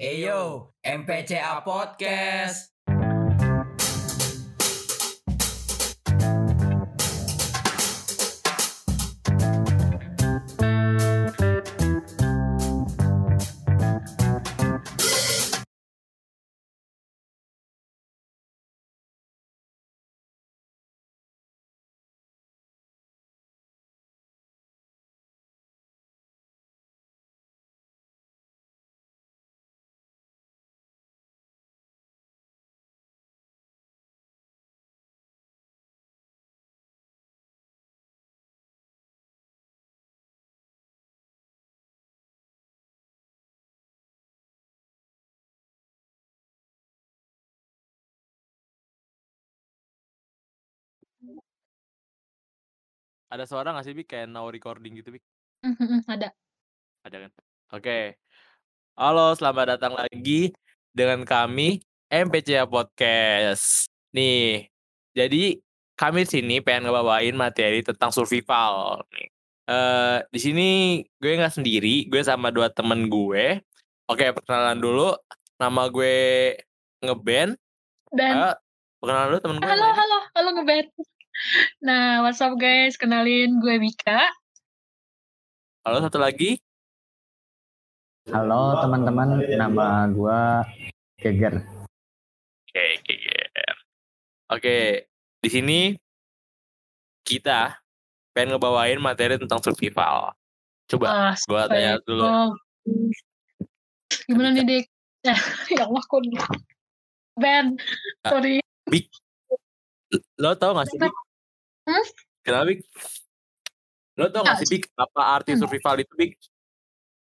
Eyo, MPCA Podcast. Ada suara nggak sih, Bik, kayak now recording gitu, Bik? Mmm, mhm, ada. Ada kan? Oke. Halo, selamat datang lagi dengan kami MPCA Podcast. Nih, jadi kami di sini pengen ngebawain materi tentang survival nih. Eh, di sini gue nggak sendiri, gue sama dua temen gue. Oke, perkenalan dulu. Nama gue Ngeband. Dan Ayo, perkenalan dulu temen gue. halo halo halo Ngeband. Nah, what's up guys, kenalin gue Mika. Halo, satu lagi. Halo teman-teman, nama gua Geger. Oke, oke, yeah. Oke, di sini kita pengen ngebawain materi tentang survival. Coba, Wah, gua tanya dulu. survival. Gimana nih, Dik? Eh, ya Allah, kok Ben, Ah. sorry. Bik, lo tau gak sih, Bik? Hmm? Kenapa, Bik? Lo tau gak sih, Bik, apa arti Hmm. survival itu, Bik?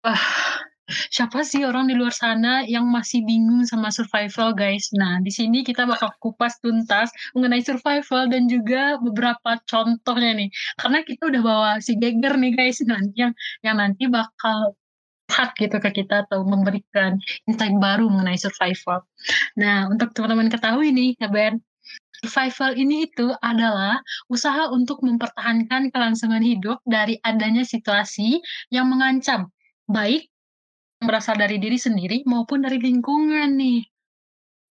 Wah, siapa sih orang di luar sana yang masih bingung sama survival, guys? Nah, di sini kita bakal kupas tuntas mengenai survival dan juga beberapa contohnya nih. Karena kita udah bawa si Geger nih, guys, nanti yang yang nanti bakal hak gitu ke kita atau memberikan insight baru mengenai survival. Nah, untuk teman-teman ketahui nih, ya Ben, survival ini itu adalah usaha untuk mempertahankan kelangsungan hidup dari adanya situasi yang mengancam, baik berasal dari diri sendiri maupun dari lingkungan nih.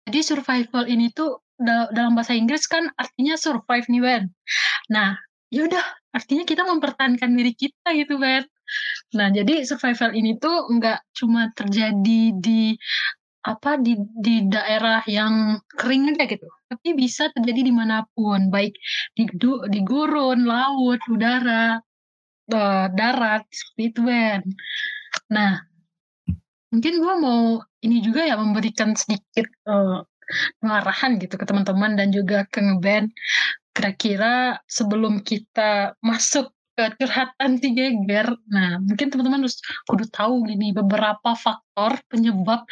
Jadi survival ini tuh da- dalam bahasa Inggris kan artinya survive nih Ben. Nah, yaudah artinya kita mempertahankan diri kita gitu Ben. Nah, jadi survival ini tuh nggak cuma terjadi di apa di di daerah yang kering aja gitu, tapi bisa terjadi di mana pun, baik di du- di gurun, laut, udara, eh, darat seperti itu Ben. Nah, mungkin gua mau ini juga ya memberikan sedikit eh, pengarahan gitu ke teman-teman dan juga ke ngeband. Kira-kira sebelum kita masuk curhatan si Geger, nah mungkin teman-teman harus kudu tahu gini beberapa faktor penyebab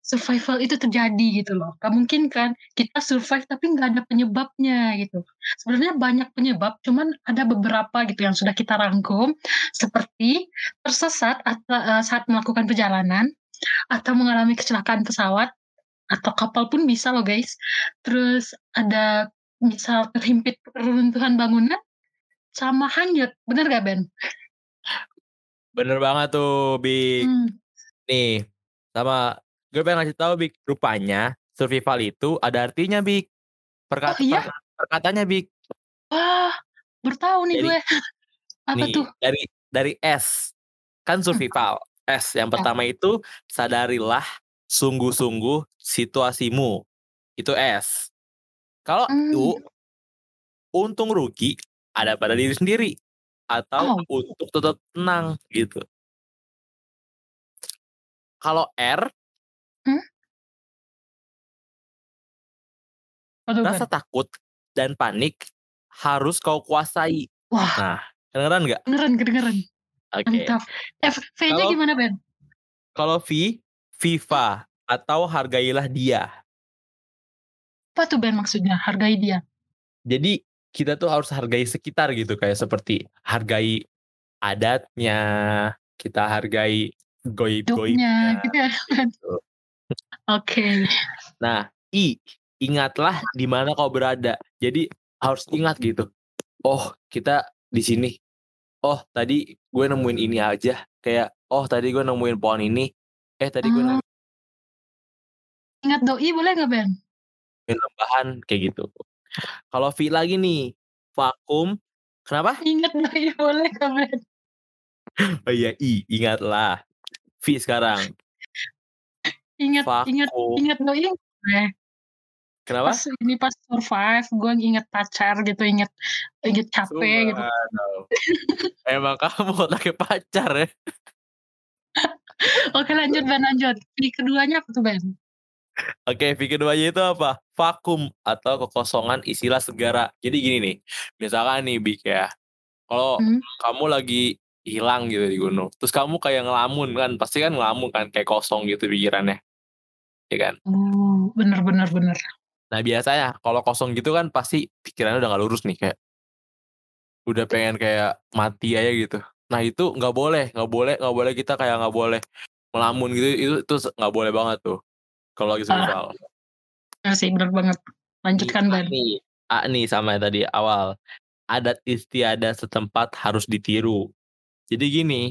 survival itu terjadi gitu loh. Gak mungkin kan kita survive tapi nggak ada penyebabnya gitu. Sebenarnya banyak penyebab, cuman ada beberapa gitu yang sudah kita rangkum seperti tersesat atau eh, saat melakukan perjalanan atau mengalami kecelakaan pesawat atau kapal pun bisa loh guys. Terus ada misal terhimpit reruntuhan bangunan sama hanyut, bener gak Ben? Bener banget tuh, Bik. Hmm. Nih, sama gue pengen ngasih tahu, Bik. Rupanya survival itu ada artinya, Bik. Perkata, Oh, iya? perka- perkataannya, Bik. Wah, bertahu nih gue. Apa Nih, tuh? dari dari S. Kan survival. S yang pertama itu sadarilah sungguh-sungguh situasimu. Itu S. Kalau Hmm. U untung rugi ada pada diri sendiri atau Oh. untuk tetap tenang gitu. Kalau R Hmm? Rasa takut dan panik harus kau kuasai. Wah, Nah, kedengeran nggak? kedengeran, kedengeran. Oke. Mantap. Eh, V-nya Kalau gimana Ben? kalau V, Viva atau hargailah dia. Apa tuh Ben maksudnya? Hargai dia. Jadi kita tuh harus hargai sekitar gitu kayak seperti hargai adatnya, kita hargai Hidupnya goib-goibnya. gitu gitu. Oke. Nah, I, ingatlah di mana kau berada. Jadi harus ingat gitu. Oh, kita di sini. Oh, tadi gue nemuin ini aja. Kayak, oh tadi gue nemuin pohon ini. Eh, tadi gue Oh. nemuin Ingat doi boleh nggak Ben? Minum bahan kayak gitu. Kalau V lagi nih, vakum. Kenapa? Ingat doi boleh nggak Ben? Oh iya, I, ingatlah. V sekarang. Ingat ingat Vakum. ingat doi boleh. Kenapa? Pas ini pas survive, gue inget pacar gitu, inget inget capek gitu. Emang kamu lagi pacar ya? Oke lanjut Ben lanjut. Di keduanya apa tuh Ben? Oke, V keduanya itu apa? Vakum atau kekosongan istilah segara. Jadi gini nih, misalkan nih Bik ya, kalau Hmm. kamu lagi hilang gitu di gunung, terus kamu kayak ngelamun kan, pasti kan ngelamun kan, kayak kosong gitu pikirannya, ya kan? Oh, bener bener bener. Nah biasanya kalau kosong gitu kan pasti pikirannya udah gak lurus nih kayak udah pengen kayak mati aja gitu. Nah itu nggak boleh, nggak boleh, nggak boleh kita kayak nggak boleh melamun gitu. Itu itu nggak boleh banget tuh kalau lagi survival. Bener sih, bener banget. Lanjutkan Ben. nih, A nih sama yang tadi awal. Adat istiadat setempat harus ditiru. Jadi gini,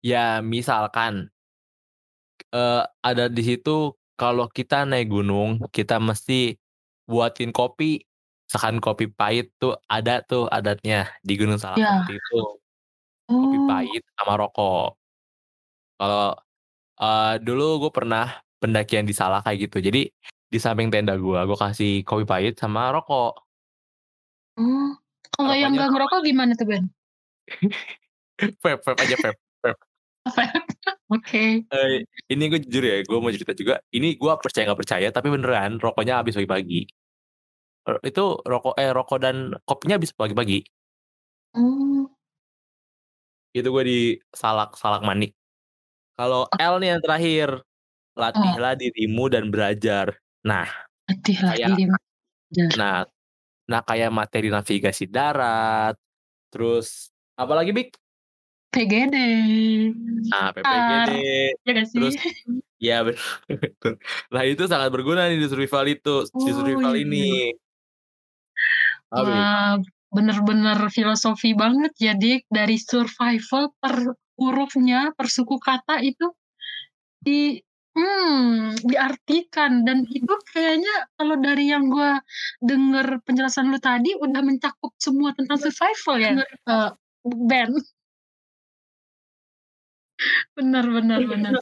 ya misalkan eh ada di situ kalau kita naik gunung, kita mesti buatin kopi. Misalkan kopi pahit tuh ada tuh adatnya di Gunung Salak Ya. itu. Kopi Oh, pahit sama rokok. Kalau eh dulu gue pernah pendakian di Salak kayak gitu. Jadi di samping tenda gue, gue kasih kopi pahit sama rokok. oh. Kalau yang nggak ngerokok gimana tuh Ben? Vape, vape aja vape. Apa? Oke. Eh, ini gue jujur ya, gue mau cerita juga. Ini gue percaya nggak percaya, tapi beneran rokoknya habis pagi-pagi. Eh, Itu rokok eh rokok dan kopinya habis pagi-pagi. Oh, Itu gue di salak salak manik. Kalau L nih yang terakhir, latihlah dirimu dan belajar. Nah, hati-hati Kayak- diri. nah, nah kayak materi navigasi darat, terus apalagi Bik? PGD. Nah, PPGD, Ya? Terus, ya bener. Nah itu sangat berguna nih di survival itu, di Oh, survival iya. ini. Wah, bener-bener filosofi banget ya Dik. Dari survival per hurufnya, per suku kata itu di hmm, diartikan dan itu kayaknya kalau dari yang gua denger penjelasan lu tadi udah mencakup semua tentang survival ya. Eh, Ben. Bener bener bener.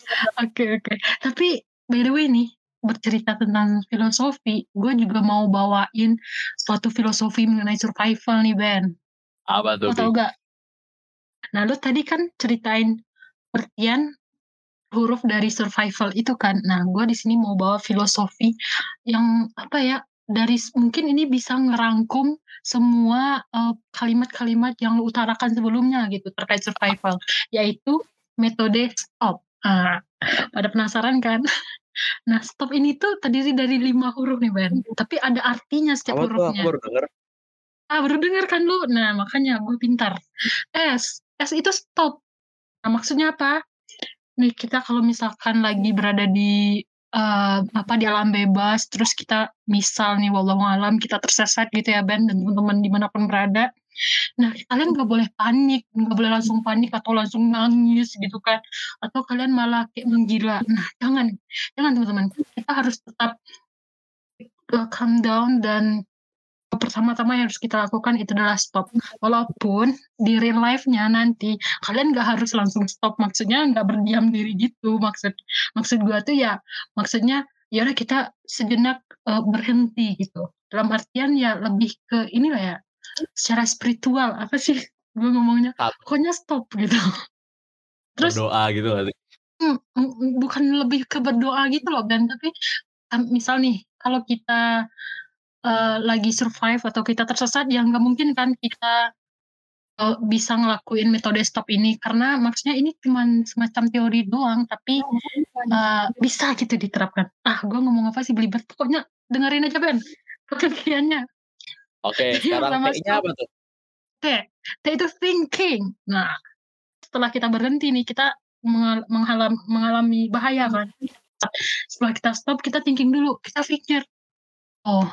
Oke oke. Tapi by the way nih bercerita tentang filosofi, gue juga mau bawain suatu filosofi mengenai survival nih Ben. Apa tuh, gak? Nah lu tadi kan ceritain pengertian huruf dari survival itu kan. Nah gue di sini mau bawa filosofi yang apa ya? Dari mungkin ini bisa ngerangkum semua eh, kalimat-kalimat yang lu utarakan sebelumnya gitu terkait survival, yaitu metode stop. Ah, pada penasaran kan? Nah, stop ini tuh terdiri dari lima huruf nih, Ben. Tapi ada artinya setiap tuh? Aku hurufnya. baru denger. Ah, baru denger kan lu? Nah, makanya gue pintar. S. S itu stop. Nah, maksudnya apa? Nih, kita kalau misalkan lagi berada di eh, apa di alam bebas, terus kita misal nih, walau alam kita tersesat gitu ya, Ben, dan teman-teman di mana pun berada. Nah, kalian nggak boleh panik, nggak boleh langsung panik atau langsung nangis gitu kan, atau kalian malah kayak menggila. Nah, jangan, jangan teman-teman. Kita harus tetap eh, calm down dan pertama-tama yang harus kita lakukan itu adalah stop. Walaupun di real life-nya nanti kalian nggak harus langsung stop, maksudnya nggak berdiam diri gitu. Maksud maksud gua tuh ya, maksudnya ya udah kita sejenak eh, berhenti gitu. Dalam artian ya lebih ke inilah ya, secara spiritual apa sih gue ngomongnya? Pokoknya stop gitu. Terus Berdoa gitu sih? Hmm, mm, mm, bukan lebih ke berdoa gitu loh Ben, tapi misal nih kalau kita eh, lagi survive atau kita tersesat ya nggak mungkin kan kita eh, bisa ngelakuin metode stop ini karena maksudnya ini cuma semacam teori doang tapi eh, bisa gitu diterapkan. Ah, gue ngomong apa sih belibet pokoknya dengerin aja Ben pengertiannya. Oke, Jadi yang sekarang T-nya stop. apa tuh? T, T itu thinking. Nah, setelah kita berhenti nih, kita mengal- menghalam- mengalami bahaya kan. Setelah kita stop, kita thinking dulu, kita pikir, oh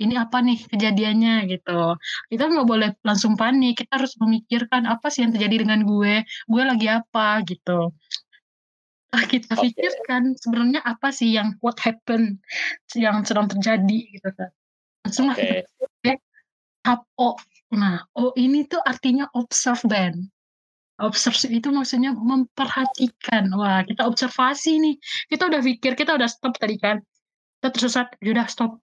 ini apa nih kejadiannya gitu. Kita nggak boleh langsung panik, kita harus memikirkan apa sih yang terjadi dengan gue, gue lagi apa gitu. setelah kita Oke. pikirkan sebenarnya apa sih yang what happened yang sedang terjadi gitu kan. Langsung lah Oke. kita tahap O. Nah, O ini tuh artinya observe Ben. Observe itu maksudnya memperhatikan. Wah, kita observasi nih. Kita udah pikir, kita udah stop tadi kan. Kita tersesat, yaudah stop.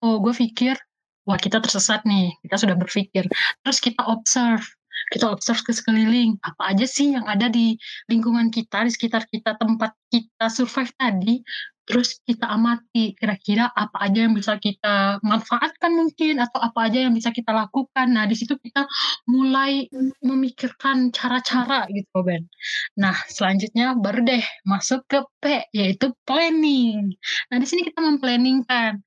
Oh, gue pikir, wah kita tersesat nih. Kita sudah berpikir. Terus kita observe. Kita observe ke sekeliling. Apa aja sih yang ada di lingkungan kita, di sekitar kita, tempat kita survive tadi. Terus kita amati kira-kira apa aja yang bisa kita manfaatkan mungkin atau apa aja yang bisa kita lakukan. Nah, di situ kita mulai memikirkan cara-cara gitu, Ben. Nah, selanjutnya baru deh masuk ke P yaitu planning. Nah, di sini kita memplanningkan.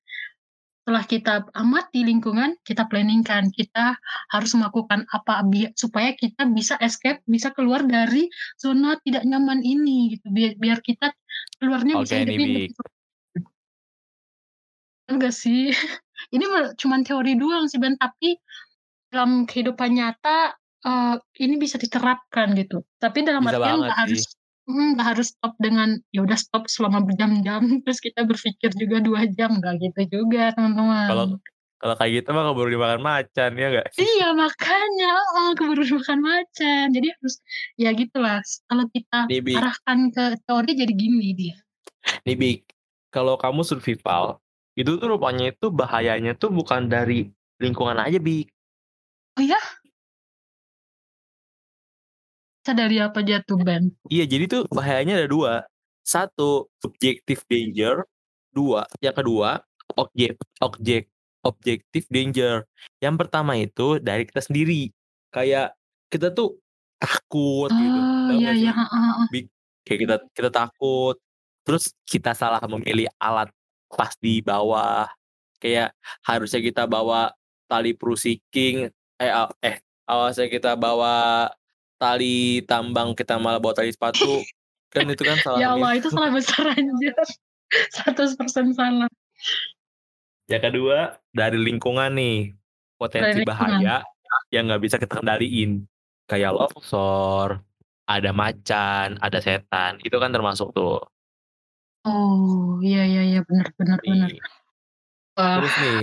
Setelah kita amati lingkungan, kita planningkan. Kita harus melakukan apa supaya kita bisa escape, bisa keluar dari zona tidak nyaman ini gitu. Biar, biar kita keluarnya bisa hidupnya Bik. lebih enggak sih. Ini mah cuman teori doang sih Ben, tapi dalam kehidupan nyata eh, ini bisa diterapkan gitu. Tapi dalam Bisa artian nggak harus mm, nggak harus stop dengan ya udah stop selama berjam-jam terus kita berpikir juga dua jam nggak gitu juga teman-teman. Kalau kalau kayak gitu mah keburu dimakan macan ya enggak? Iya makanya oh, keburu makan macan. Jadi harus ya gitulah. Kalau kita Nih, Bik. arahkan ke teori jadi gini dia. Nih Bik, kalau kamu survival, itu tuh rupanya itu bahayanya tuh bukan dari lingkungan aja Bik. Oh ya? Bisa dari apa jatuh Ben? Iya, jadi tuh bahayanya ada dua. Satu, objective danger. Dua, yang kedua, objek objek objective danger. Yang pertama itu dari kita sendiri. Kayak kita tuh takut gitu. Oh Tahu iya iya. Kayak kita kita takut. Terus kita salah memilih alat pas di bawah. Kayak harusnya kita bawa tali prusiking eh a- eh awalnya kita bawa tali tambang kita malah bawa tali sepatu kan itu kan salah Ya. Allah itu salah besar anjir. 100% salah. Yang kedua dari lingkungan nih potensi Dari lingkungan. bahaya yang nggak bisa kita kendaliin kayak longsor, ada macan, ada setan itu kan termasuk tuh. Oh iya iya iya benar benar benar. Terus nih,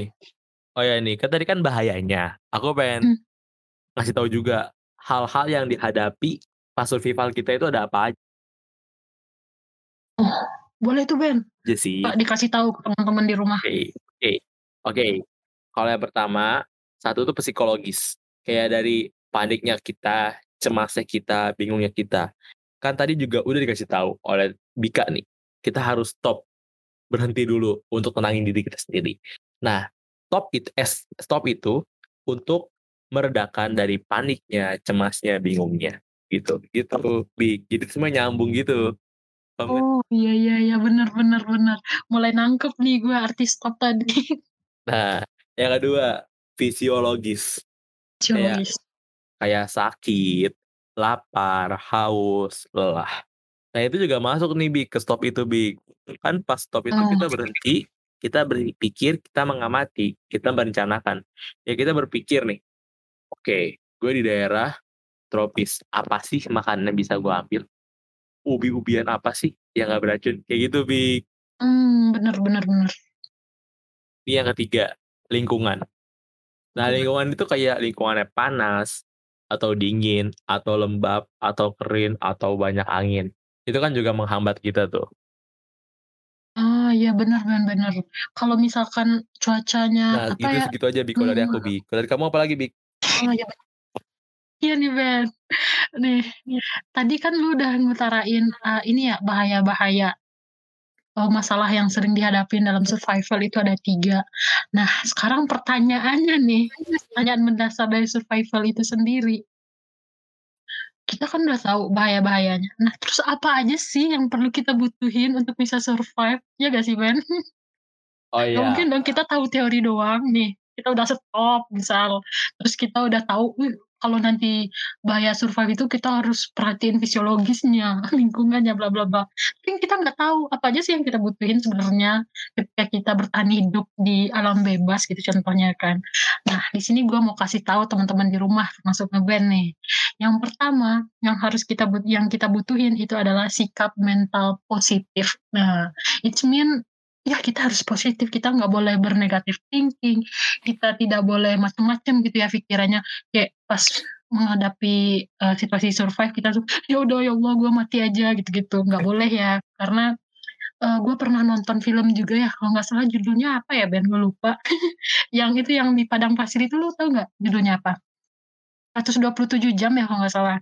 oh ya nih kan tadi kan bahayanya. Aku Hmm. pengen ngasih tahu juga hal-hal yang dihadapi pas survival kita itu ada apa boleh tuh Ben. aja sih. Pak dikasih tahu ke teman-teman di rumah. Oke, oke, oke. Kalau yang pertama, satu tuh psikologis. Kayak dari paniknya kita, cemasnya kita, bingungnya kita. Kan tadi juga udah dikasih tahu oleh Bika nih, kita harus stop, berhenti dulu untuk tenangin diri kita sendiri. Nah, stop itu, eh, stop itu untuk meredakan dari paniknya, cemasnya, bingungnya, gitu, gitu, Bik. Jadi semua nyambung gitu. Oh iya iya iya benar benar benar. Mulai nangkep nih gue artis top tadi. Nah, yang kedua, fisiologis. Psikologis. kayak sakit, lapar, haus, lelah. Nah itu juga masuk nih Bik, ke stop itu Bik. Kan pas stop itu Oh. kita berhenti, kita berpikir, kita mengamati, kita merencanakan. Ya kita berpikir nih, oke, gue di daerah tropis, apa sih makanan yang bisa gue ambil? Ubi-ubian apa sih yang gak beracun? Kayak gitu Bik. Hmm benar benar benar. Ini yang ketiga, lingkungan. Nah lingkungan itu kayak lingkungannya panas, atau dingin, atau lembab, atau kering, atau banyak angin. Itu kan juga menghambat kita tuh. Ah iya benar benar benar. Kalau misalkan cuacanya Nah apa gitu ya? segitu aja Bik, kalau dari aku Hmm. Bik. Kalau dari kamu apa lagi Bik? Oh iya. Iya nih Ben. Nih, tadi kan lu udah ngutarain uh, ini ya bahaya-bahaya uh, masalah yang sering dihadapin dalam survival itu ada tiga. Nah sekarang pertanyaannya nih, pertanyaan mendasar dari survival itu sendiri. Kita kan udah tahu bahaya-bahayanya. Nah terus apa aja sih yang perlu kita butuhin untuk bisa survive? Ya gak sih Ben? Oh Gak mungkin dong kita tahu teori doang nih. Kita udah stop misal. Terus kita udah tahu, "Wih, kalau nanti bahaya survive itu kita harus perhatiin fisiologisnya, lingkungannya, bla bla bla. Tapi kita nggak tahu apa aja sih yang kita butuhin sebenarnya ketika kita bertahan hidup di alam bebas gitu contohnya kan. Nah di sini gue mau kasih tahu teman-teman di rumah termasuk ngeband nih. Yang pertama yang harus kita yang kita butuhin itu adalah sikap mental positif. Nah, it mean ya kita harus positif kita nggak boleh bernegatif thinking kita tidak boleh macam-macam gitu ya pikirannya. Kayak pas menghadapi uh, situasi survive kita tuh ya udah ya Allah gue mati aja gitu-gitu. Nggak boleh ya karena uh, eh, gue pernah nonton film juga ya kalau nggak salah judulnya apa ya Ben? Gue lupa. Yang itu yang di padang pasir itu lu tau nggak judulnya apa? 127 jam ya kalau nggak salah.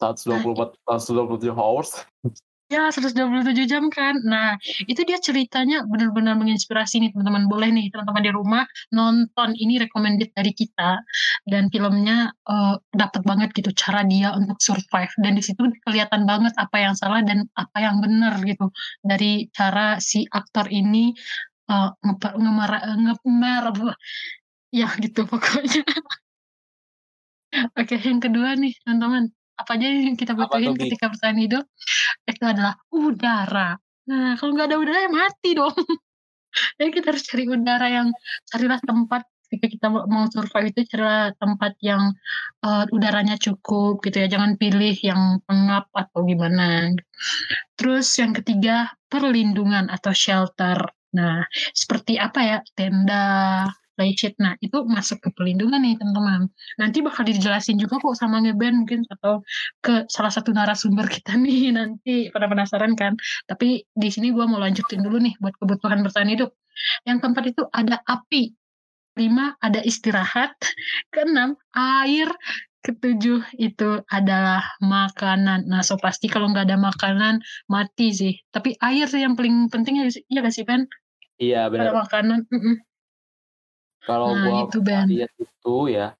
124 127 hours Ya, 127 jam kan. Nah, itu dia ceritanya benar-benar menginspirasi nih teman-teman. Boleh nih teman-teman di rumah nonton ini recommended dari kita dan filmnya uh, dapat banget gitu cara dia untuk survive dan di situ kelihatan banget apa yang salah dan apa yang benar gitu dari cara si aktor ini uh, ngemer ngemer ya gitu pokoknya. Oke, yang kedua nih teman-teman apa aja yang kita butuhin ketika bertahan hidup itu adalah udara. Nah, kalau nggak ada udara ya mati dong. Jadi kita harus cari udara yang carilah tempat ketika kita mau survive itu carilah tempat yang uh, udaranya cukup gitu ya. Jangan pilih yang pengap atau gimana. Terus yang ketiga perlindungan atau shelter. Nah, seperti apa ya? Tenda, sheet. Nah, itu masuk ke pelindungan nih, teman-teman. Nanti bakal dijelasin juga kok sama ngeben mungkin atau ke salah satu narasumber kita nih nanti pada penasaran kan. Tapi di sini gue mau lanjutin dulu nih buat kebutuhan bertahan hidup. Yang keempat itu ada api. Lima ada istirahat. Keenam air. Ketujuh itu adalah makanan. Nah, so pasti kalau nggak ada makanan mati sih. Tapi air sih yang paling penting ya, iya gak sih Ben? Iya benar. Ada makanan. Mm -mm. Kalau Nah, gua lihat itu ya,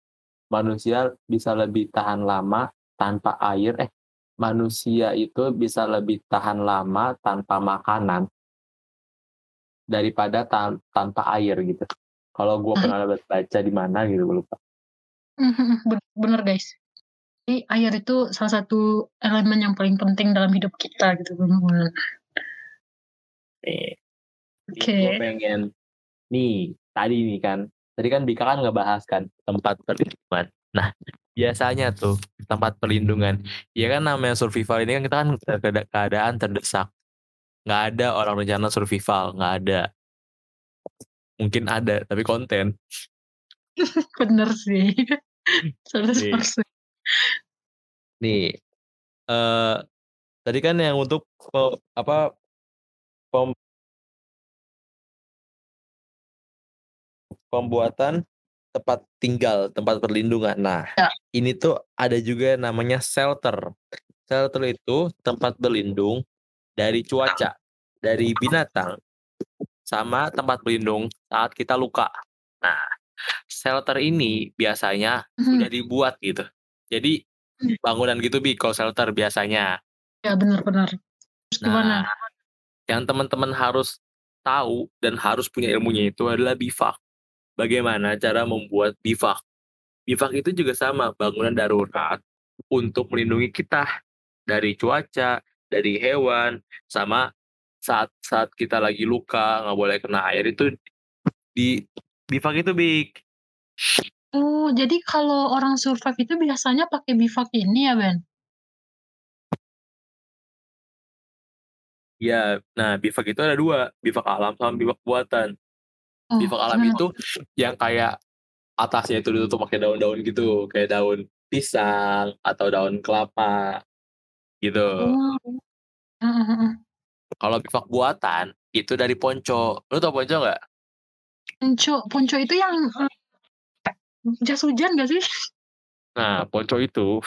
manusia bisa lebih tahan lama tanpa air eh, manusia itu bisa lebih tahan lama tanpa makanan daripada tan tanpa air gitu. Kalau gua pernah baca di mana gitu, gua lupa. Bener guys. Jadi air itu salah satu elemen yang paling penting dalam hidup kita gitu, bener Nih, Oke. gue pengen nih tadi nih kan, tadi kan Bika kan ngebahas kan tempat perlindungan. Nah, biasanya tuh tempat perlindungan, ya kan namanya survival ini kan kita kan keadaan terdesak. Nggak ada orang rencana survival, nggak ada. Mungkin ada, tapi konten. Bener sih. 100%. Nih, nih uh, tadi kan yang untuk apa pem, pembuatan tempat tinggal, tempat perlindungan. Nah, ya. ini tuh ada juga namanya shelter. Shelter itu tempat berlindung dari cuaca, dari binatang, sama tempat berlindung saat kita luka. Nah, shelter ini biasanya hmm. sudah dibuat gitu. Jadi hmm. bangunan gitu bi kalau shelter biasanya. Ya benar-benar. Nah, yang teman-teman harus tahu dan harus punya ilmunya itu adalah bivak bagaimana cara membuat bivak. Bivak itu juga sama, bangunan darurat untuk melindungi kita dari cuaca, dari hewan, sama saat saat kita lagi luka nggak boleh kena air itu di bivak itu big. Oh, jadi kalau orang survive itu biasanya pakai bivak ini ya, Ben? Ya, nah bivak itu ada dua, bivak alam sama bivak buatan. Oh, Bivak alam itu yang kayak atasnya itu ditutup pakai daun-daun gitu, kayak daun pisang atau daun kelapa gitu. Oh. Kalau bivak buatan itu dari ponco. Lu tau ponco nggak? Ponco, ponco itu yang jas hujan gak sih? Nah, ponco itu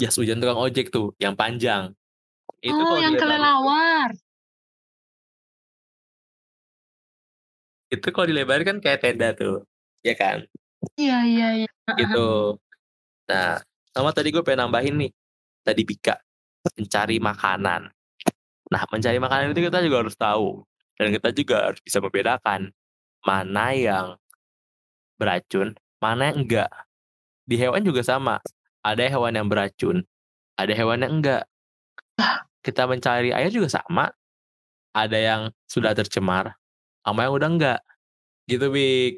jas hujan tukang ojek tuh, yang panjang. Itu oh, yang kelelawar. Itu kalau dilebar kan kayak tenda tuh, ya kan? Iya iya iya, Gitu. Nah, sama tadi gue pengen nambahin nih, tadi Bika, mencari makanan. Nah, mencari makanan itu kita juga harus tahu, dan kita juga harus bisa membedakan, mana yang beracun, mana yang enggak. Di hewan juga sama, ada hewan yang beracun, ada hewan yang enggak. Kita mencari air juga sama. Ada yang sudah tercemar, sama yang udah enggak. Gitu, Bik.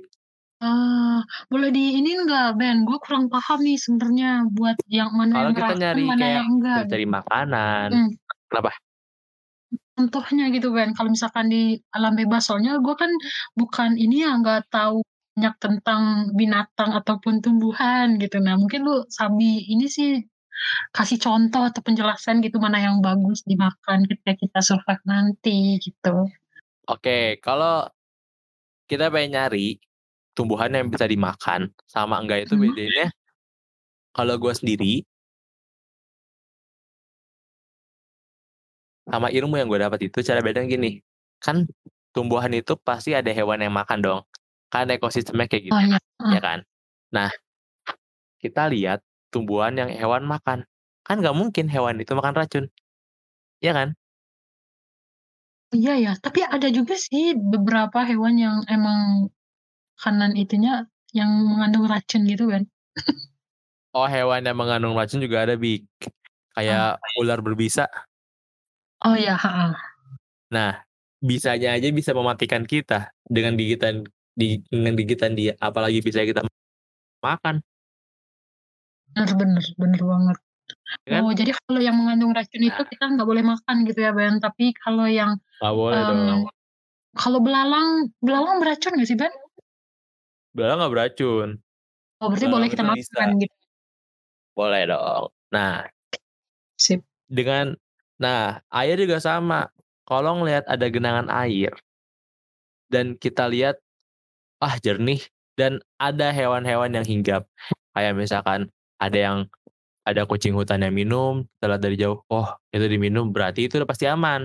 Ah, boleh di ini enggak, Ben? Gue kurang paham nih sebenarnya buat yang mana Kalau yang kita nyari mana kayak yang enggak. kita cari makanan. Hmm. Kenapa? Contohnya gitu, Ben. Kalau misalkan di alam bebas, soalnya gue kan bukan ini ya, nggak tahu banyak tentang binatang ataupun tumbuhan gitu. Nah, mungkin lu Sabi ini sih kasih contoh atau penjelasan gitu mana yang bagus dimakan ketika kita survive nanti gitu. Oke, kalau kita pengen nyari tumbuhan yang bisa dimakan sama enggak itu Hmm. bedanya kalau gue sendiri sama ilmu yang gue dapat itu cara bedanya gini kan tumbuhan itu pasti ada hewan yang makan dong kan ekosistemnya kayak gitu Oh iya, ya kan? Nah kita lihat tumbuhan yang hewan makan kan nggak mungkin hewan itu makan racun ya kan Iya ya, tapi ada juga sih beberapa hewan yang emang makanan itunya yang mengandung racun gitu kan. oh hewan yang mengandung racun juga ada big kayak ular berbisa Oh iya, heeh. Nah, bisanya aja bisa mematikan kita dengan gigitan di dengan gigitan dia, apalagi bisa kita makan, Bener bener bener banget. Ya kan? Oh, jadi kalau yang mengandung racun itu Nah. kita nggak boleh makan gitu ya, Ben. Tapi kalau yang Nggak boleh em, dong. kalau belalang, belalang beracun nggak sih, Ben? Belalang nggak beracun, Oh, berarti Belalang boleh kita itu bisa. makan gitu. boleh dong. Nah, Sip. dengan nah air juga sama. Kalau ngelihat ada genangan air dan kita lihat ah jernih dan ada hewan-hewan yang hinggap, kayak misalkan ada yang ada kucing hutan yang minum, kita lihat dari jauh, oh itu diminum berarti itu udah pasti aman.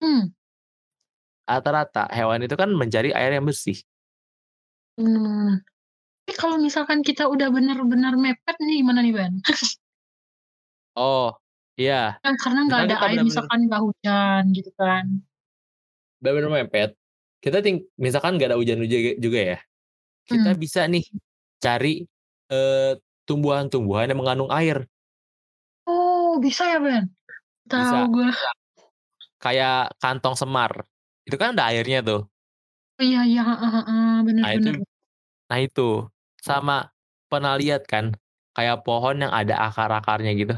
Hmm, rata-rata hewan itu kan mencari air yang bersih. hmm. Tapi kalau misalkan kita udah bener-bener mepet nih, gimana nih, Ben? Oh, iya, Kan karena nggak ada air, bener-bener misalkan nggak hujan gitu kan. benar-benar mepet. Kita ting misalkan nggak ada hujan juga, juga ya. Kita Hmm. bisa nih cari eh, tumbuhan-tumbuhan yang mengandung air. Oh, bisa ya, Ben? Tahu gue. Kayak kantong semar. Itu kan ada airnya tuh. Iya, iya, bener, Nah, itu bener. nah itu sama pernah lihat kan kayak pohon yang ada akar-akarnya gitu.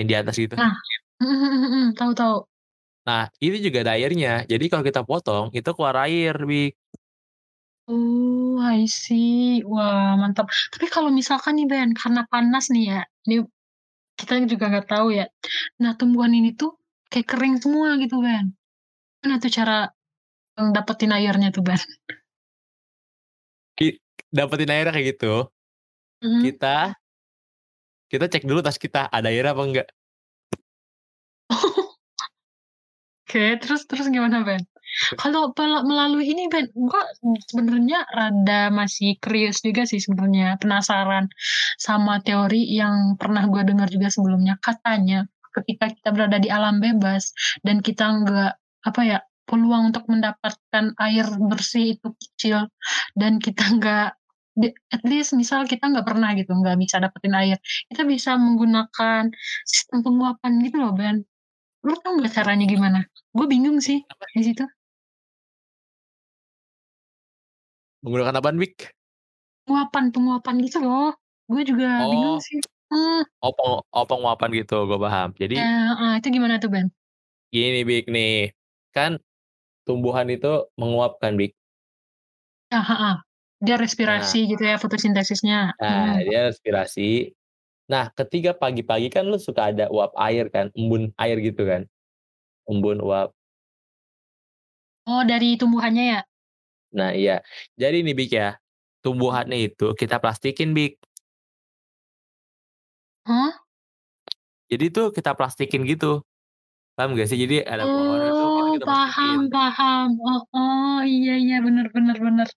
Yang di atas gitu. Nah, mhm, mhm, mhm, tahu, tahu. Nah, itu juga ada airnya. Jadi kalau kita potong itu keluar air, Bik. Oh, I see. Wah, mantap. Tapi kalau misalkan nih, Ben, karena panas nih ya, ini kita juga nggak tahu ya. Nah, tumbuhan ini tuh kayak kering semua gitu, Ben. Gimana tuh cara dapetin airnya tuh, Ben? Ki- Dapetin airnya kayak gitu. Mhm. Kita kita cek dulu tas kita ada air apa enggak. Oke, terus terus gimana, Ben? Kalau melalui ini, Ben, gua sebenarnya rada masih curious juga sih sebenarnya, penasaran sama teori yang pernah gua dengar juga sebelumnya. Katanya ketika kita berada di alam bebas dan kita nggak apa ya peluang untuk mendapatkan air bersih itu kecil dan kita nggak at least misal kita nggak pernah gitu nggak bisa dapetin air kita bisa menggunakan sistem penguapan gitu loh Ben. Lu tau nggak caranya gimana? Gue bingung sih di situ Menggunakan apaan, Bik? penguapan penguapan gitu loh gue juga bingung Oh. sih hmm, Opong opong wapan gitu, gue paham. Jadi ya, ah, itu gimana tuh Ben gini, Bik nih. Kan tumbuhan itu menguapkan, Bik. ah, ah, ah. dia respirasi gitu ya fotosintesisnya Nah, Hmm. dia respirasi. Nah, ketika pagi-pagi kan lu suka ada uap air kan, embun air gitu kan. Embun uap. oh dari tumbuhannya ya Nah, iya. Jadi nih, Bik ya. Tumbuhannya itu kita plastikin, Bik. Hah? Jadi tuh kita plastikin gitu. Paham gak sih? Jadi ada pohon itu kita, oh kita paham plastikin. paham oh, oh iya iya bener bener bener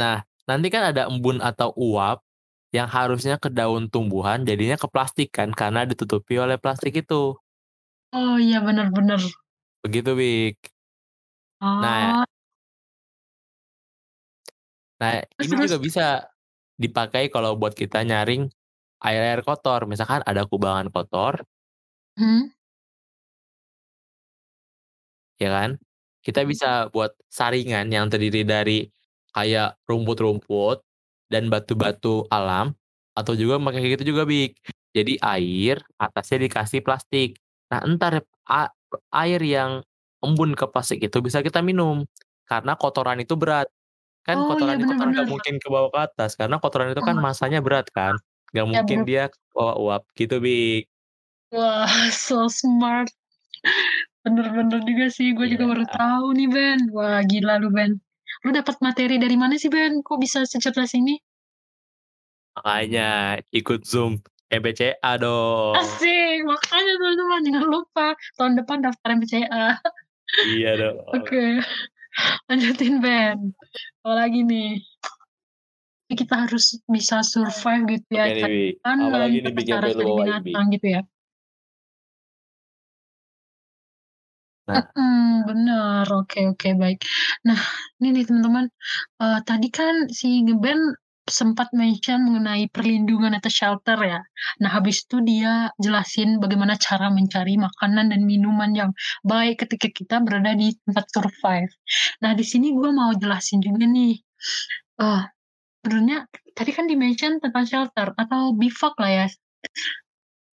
Nah, nanti kan ada embun atau uap yang harusnya ke daun tumbuhan jadinya ke plastik kan karena ditutupi oleh plastik itu. oh iya bener bener Begitu, Bik. oh Nah, nah Terus, ini terus? juga bisa dipakai kalau buat kita nyaring air-air kotor. Misalkan ada kubangan kotor, Hmm. ya kan? Kita bisa buat saringan yang terdiri dari kayak rumput-rumput dan batu-batu alam atau juga pakai kayak gitu juga Bik. Jadi air atasnya dikasih plastik. Nah, entar air yang embun ke plastik itu bisa kita minum karena kotoran itu berat. Kan Oh, iya, kotoran itu kan nggak mungkin ke bawah ke atas karena kotoran itu kan Oh. masanya berat kan. Nggak Ya, mungkin bener. dia bawa uap gitu Bik. Wah, so smart. Bener-bener juga sih, gue juga Iya. baru tahu nih Ben. Wah, gila lu Ben. Lu dapat materi dari mana sih Ben? Kok bisa secerdas ini? Makanya ikut Zoom MPCA dong. Asik, makanya teman-teman jangan lupa tahun depan daftar MPCA. Iya dong. Oke, lanjutin Ben. Apa lagi nih? Kita harus bisa survive gitu ya, Bik. makanan, Apalagi nih terus Bik yang cara perlu cari bawain, Bik. binatang gitu ya. Nah. Mhm, bener, oke oke baik. Nah, ini nih teman-teman, eee, tadi kan si Ngeben sempat mention mengenai perlindungan atau shelter ya. Nah, habis itu dia jelasin bagaimana cara mencari makanan dan minuman yang baik ketika kita berada di tempat survive. Nah, di sini gue mau jelasin juga nih, eee, sebenarnya tadi kan di-mention tentang shelter atau bivak lah ya.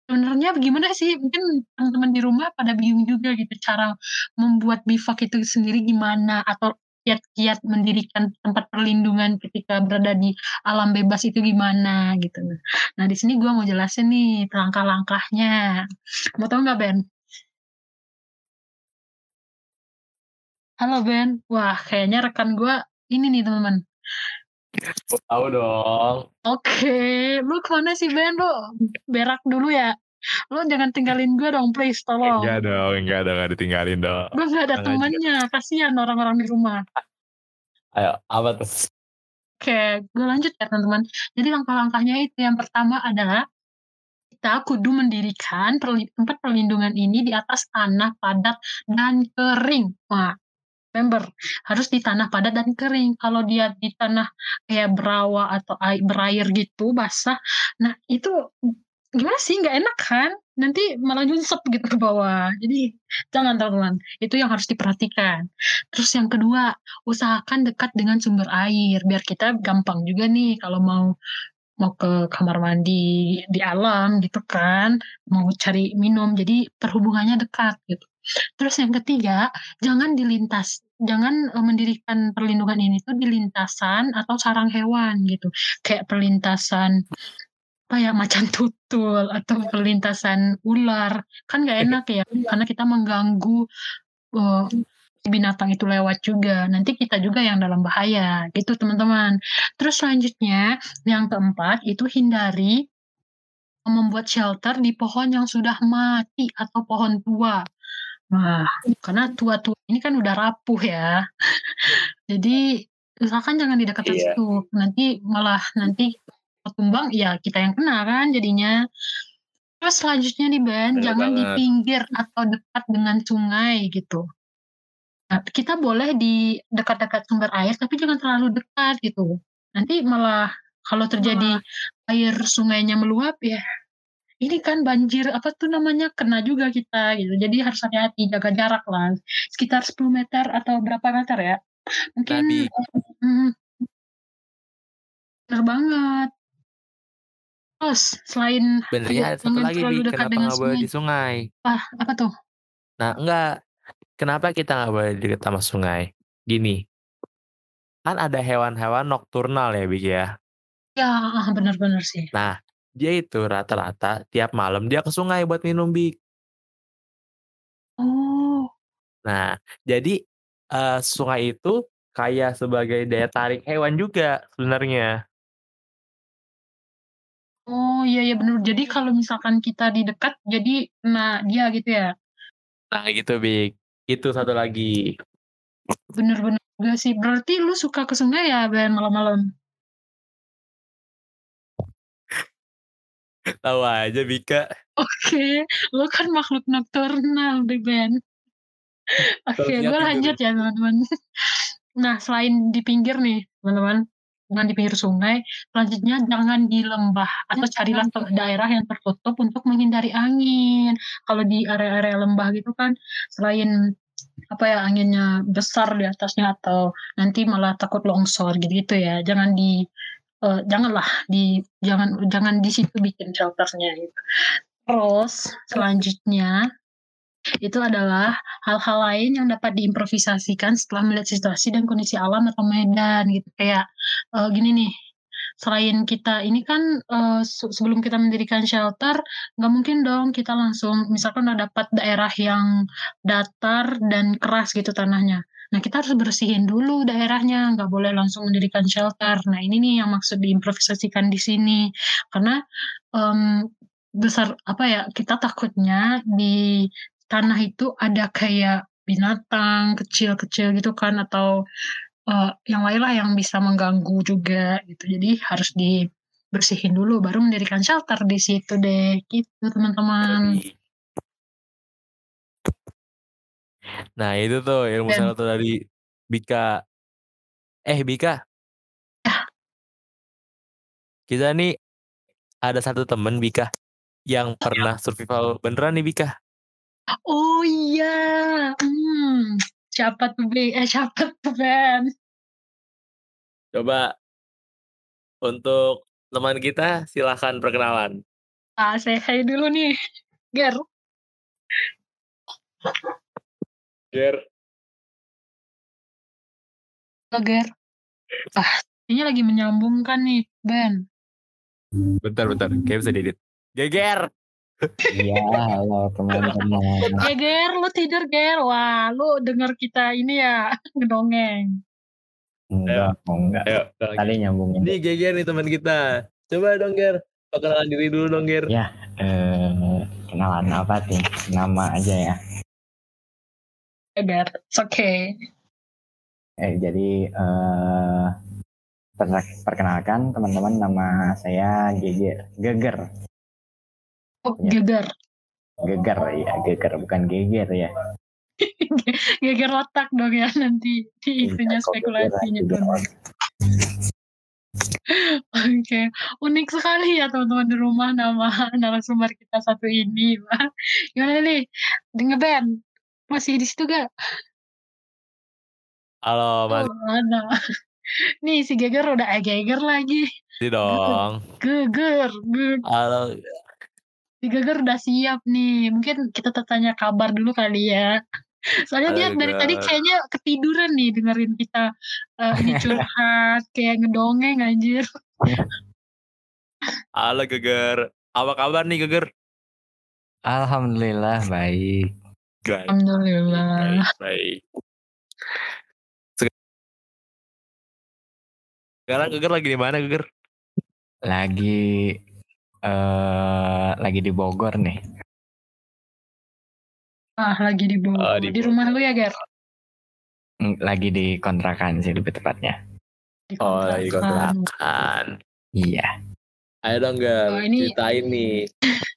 Sebenarnya gimana sih? Mungkin teman-teman di rumah pada bingung juga gitu cara membuat bivak itu sendiri gimana atau kiat-kiat mendirikan tempat perlindungan ketika berada di alam bebas itu gimana gitu. Nah, di sini gue mau jelasin nih langkah-langkahnya. Mau tahu nggak Ben? Halo Ben. Wah, kayaknya rekan gue ini nih teman-teman. Tahu dong. Oke, lu ke mana sih Ben? Lu berak dulu ya. Lu jangan tinggalin gue dong, please, tolong. Enggak dong, enggak dong, enggak ditinggalin dong. Gue gak ada temannya, kasihan orang-orang di rumah. Ayo, apa tuh? Oke, gue lanjut ya teman-teman. Jadi langkah-langkahnya itu yang pertama adalah kita kudu mendirikan tempat perlindungan ini di atas tanah padat dan kering. Wah, remember harus di tanah padat dan kering. Kalau dia di tanah kayak berawa atau air, berair gitu basah, nah itu gimana sih nggak enak kan? Nanti malah nyunsep gitu ke bawah. Jadi jangan teman-teman, itu yang harus diperhatikan. Terus yang kedua, usahakan dekat dengan sumber air biar kita gampang juga nih kalau mau mau ke kamar mandi di alam gitu kan, mau cari minum. Jadi perhubungannya dekat gitu. Terus yang ketiga, jangan dilintas jangan eh, mendirikan perlindungan ini tuh di lintasan atau sarang hewan gitu. Kayak perlintasan apa ya macan tutul atau perlintasan ular. Kan nggak enak ya karena kita mengganggu eh, binatang itu lewat juga. Nanti kita juga yang dalam bahaya gitu teman-teman. Terus selanjutnya yang keempat itu hindari membuat shelter di pohon yang sudah mati atau pohon tua. Nah karena tua-tua ini kan udah rapuh ya. Jadi usahakan jangan di dekat Iya. situ. Nanti malah nanti tumbang ya kita yang kena kan jadinya terus selanjutnya nih Ben Bener jangan di banget. pinggir atau dekat dengan sungai gitu Nah, kita boleh di dekat-dekat sumber air, tapi jangan terlalu dekat gitu. Nanti malah kalau terjadi air sungainya meluap ya, ini kan banjir apa tuh namanya kena juga kita gitu. Jadi harus hati-hati jaga jarak lah, sekitar 10 meter atau berapa meter ya? Mungkin Tadi. mm, bener banget. Terus selain Benernya ada satu lagi, dekat Kenapa nggak boleh di sungai? Ah, apa tuh? Nah, enggak. Kenapa kita nggak boleh deket sama sungai? Gini, kan ada hewan-hewan nokturnal ya, Bik ya. Ya, ah, bener-bener sih. Nah, dia itu rata-rata tiap malam dia ke sungai buat minum, Bik. Oh, Nah, jadi eh, sungai itu kayak sebagai daya tarik hewan juga sebenarnya. Oh iya iya bener. Jadi kalau misalkan kita di dekat, jadi kena dia gitu ya. Nah, gitu, Bik. Itu satu lagi. Bener-bener juga sih. Berarti lu suka ke sungai ya, Ben, malam-malam? Tahu aja, Bika. Oke, lu kan makhluk nokturnal deh, Ben. Oke, Terus gue lanjut ya, teman-teman. Nah, selain di pinggir nih, teman-teman. Jangan di pinggir sungai. Selanjutnya jangan di lembah atau carilah te- daerah yang tertutup untuk menghindari angin. Kalau di area-area lembah gitu kan selain apa ya anginnya besar di atasnya atau nanti malah takut longsor gitu-gitu ya. Jangan di eh, janganlah di jangan jangan di situ bikin shelternya gitu. Terus selanjutnya itu adalah hal-hal lain yang dapat diimprovisasikan setelah melihat situasi dan kondisi alam atau medan gitu. Kayak eh, gini nih selain kita ini kan se- sebelum kita mendirikan shelter nggak mungkin dong kita langsung misalkan udah dapat daerah yang datar dan keras gitu tanahnya. Nah kita harus bersihin dulu daerahnya nggak boleh langsung mendirikan shelter. Nah ini nih yang maksud diimprovisasikan di sini. Karena em, besar apa ya kita takutnya di tanah itu ada kayak binatang kecil-kecil gitu kan atau eh, yang lain lah yang bisa mengganggu juga gitu. Jadi harus dibersihin dulu baru mendirikan shelter di situ deh gitu teman-teman. Nah itu tuh ilmu Dan- satu dari Bika. Eh Bika. Kita nih ada satu temen Bika yang pernah survival beneran nih Bika. Oh iya, hmm. siapa tuh B? Eh siapa tuh Ben? Coba untuk teman kita silahkan perkenalan. Ah, saya hai dulu nih, Ger. Ger. Halo, Ger. Ah, ini lagi menyambungkan nih, Ben. Bentar bentar, kayak bisa diedit. Geger. Iya, halo teman-teman. Ya Ger, lu tidur Ger. Wah, lu denger kita ini ya ngedongeng. Enggak, enggak. Ayo. Tadi nyambungin. Ini Geger nih teman kita. Coba dong Ger, perkenalan diri dulu dong Ger. Ya, eh, kenalan apa nih? Nama aja ya. Ya Ger, it's okay. Eh, jadi eh, per- perkenalkan teman-teman nama saya Geger. Geger. Oh, Ya. geger. Geger ya, Geger bukan Geger ya. Geger otak dong ya nanti di itunya Iya, kok spekulasinya tuh. Oke, unik sekali ya teman-teman di rumah nama narasumber kita satu ini. Wah, Gimana nih? Dengar Ben? Masih di situ gak? Halo Mas Oh, ada. Nih si Geger udah eh, Geger lagi. Adi dong. Geger, geger. Halo. Si Geger udah siap nih. Mungkin kita tanya kabar dulu kali ya. Soalnya dia dari tadi kayaknya ketiduran nih dengerin kita eh, ini curhat kayak ngedongeng anjir. Halo Geger. Apa kabar nih Geger? Alhamdulillah baik. Baik. Alhamdulillah. Baik, baik. Sek- Sekarang Geger lagi di mana Geger? Lagi eh lagi di Bogor nih. Ah, lagi di Bogor. Oh, di di rumah lu ya, Ger? Mm, Lagi di kontrakan sih lebih tepatnya. Di Oh, lagi kontrakan. kontrakan. Iya. Ayo dong Ger, Oh, ini- ceritain nih.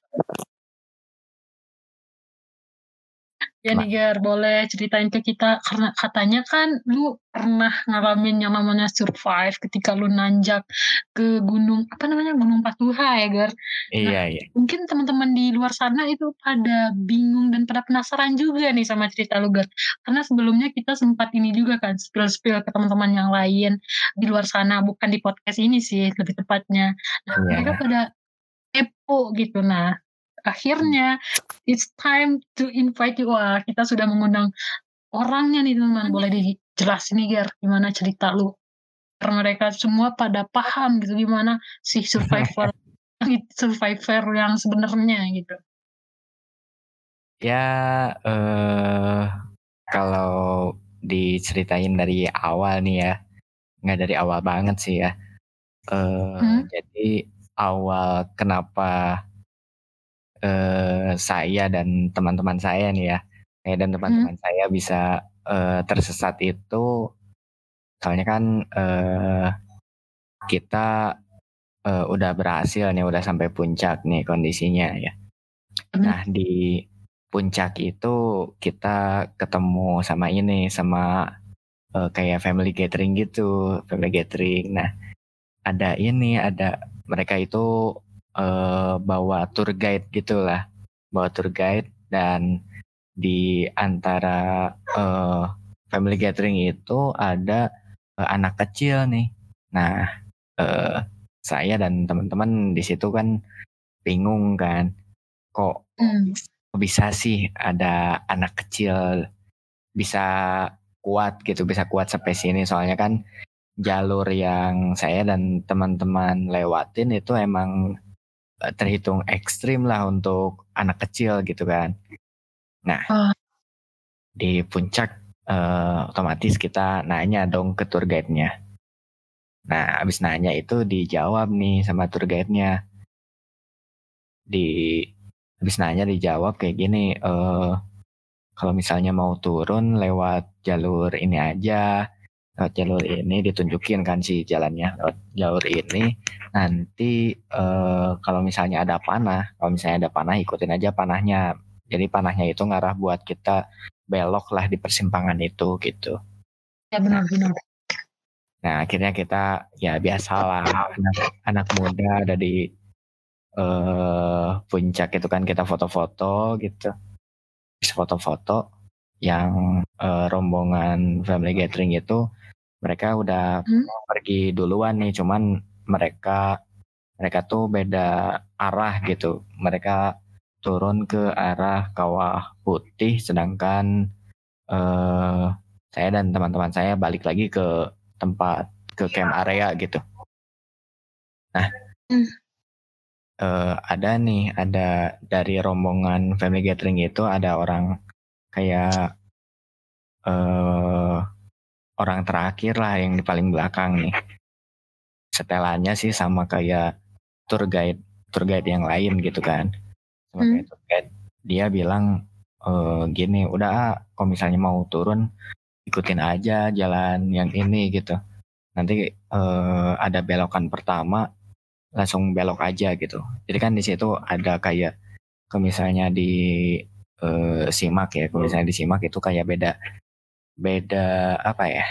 Ya nih, Ger, boleh ceritain ke kita karena katanya kan lu pernah ngalamin yang namanya survive ketika lu nanjak ke gunung apa namanya Gunung Patuha ya, Ger. Iya, iya. Mungkin teman-teman di luar sana itu pada bingung dan pada penasaran juga nih sama cerita lu, Ger. Karena sebelumnya kita sempat ini juga kan spill-spill ke teman-teman yang lain di luar sana, bukan di podcast ini sih lebih tepatnya. Nah, Iya. mereka pada kepo gitu. Nah, akhirnya it's time to invite you. Wah, kita sudah mengundang orangnya nih teman-teman. Boleh dijelasin nih Ger, gimana cerita lu? Karena mereka semua pada paham gitu gimana si survivor survivor yang sebenarnya gitu. Ya, eh kalau diceritain dari awal nih ya, nggak dari awal banget sih ya. Eh Hmm. Jadi awal kenapa eh saya dan teman-teman saya nih ya, saya dan teman-teman saya bisa eh, tersesat itu, soalnya kan eh kita eh, udah berhasil nih, udah sampai puncak nih kondisinya ya. Hmm. Nah di puncak itu kita ketemu sama ini sama eh, kayak family gathering gitu, family gathering. Nah ada ini ada mereka itu eh, bawa tour guide gitulah. Bawa tour guide dan di antara eh, family gathering itu ada eh, anak kecil nih. Nah eh, saya dan teman-teman di situ kan bingung kan kok Hmm. bisa sih ada anak kecil bisa kuat gitu bisa kuat sampai sini. Soalnya kan jalur yang saya dan teman-teman lewatin itu emang terhitung ekstrim lah untuk anak kecil gitu kan. Nah Ah. di puncak eh, otomatis kita nanya dong ke tour guide-nya. Nah abis nanya itu dijawab nih sama tour guide-nya. Di habis nanya dijawab kayak gini eh kalau misalnya mau turun lewat jalur ini aja lewat jalur ini ditunjukin kan si jalannya lewat jalur ini nanti eh kalau misalnya ada panah kalau misalnya ada panah ikutin aja panahnya jadi panahnya itu ngarah buat kita belok lah di persimpangan itu gitu Ya benar-benar. Nah akhirnya kita ya biasalah anak, anak muda ada di eh puncak itu kan kita foto-foto gitu. Bisa foto-foto yang eh, rombongan family gathering itu mereka udah Hmm. pergi duluan nih cuman mereka mereka tuh beda arah gitu. Mereka turun ke arah kawah putih sedangkan eh saya dan teman-teman saya balik lagi ke tempat ke camp area gitu. Nah, Hmm. eh, ada nih, ada dari rombongan family gathering itu ada orang kayak eh orang terakhir lah yang di paling belakang nih. Setelannya sih sama kayak tour guide tour guide yang lain gitu kan. Sama Hmm. kayak tour guide. Dia bilang eh gini, udah ah, kalau misalnya mau turun ikutin aja jalan yang ini gitu. Nanti eh, ada belokan pertama langsung belok aja gitu. Jadi kan di situ ada kayak kalau misalnya di eh, simak ya, kalau misalnya di simak itu kayak beda beda apa ya?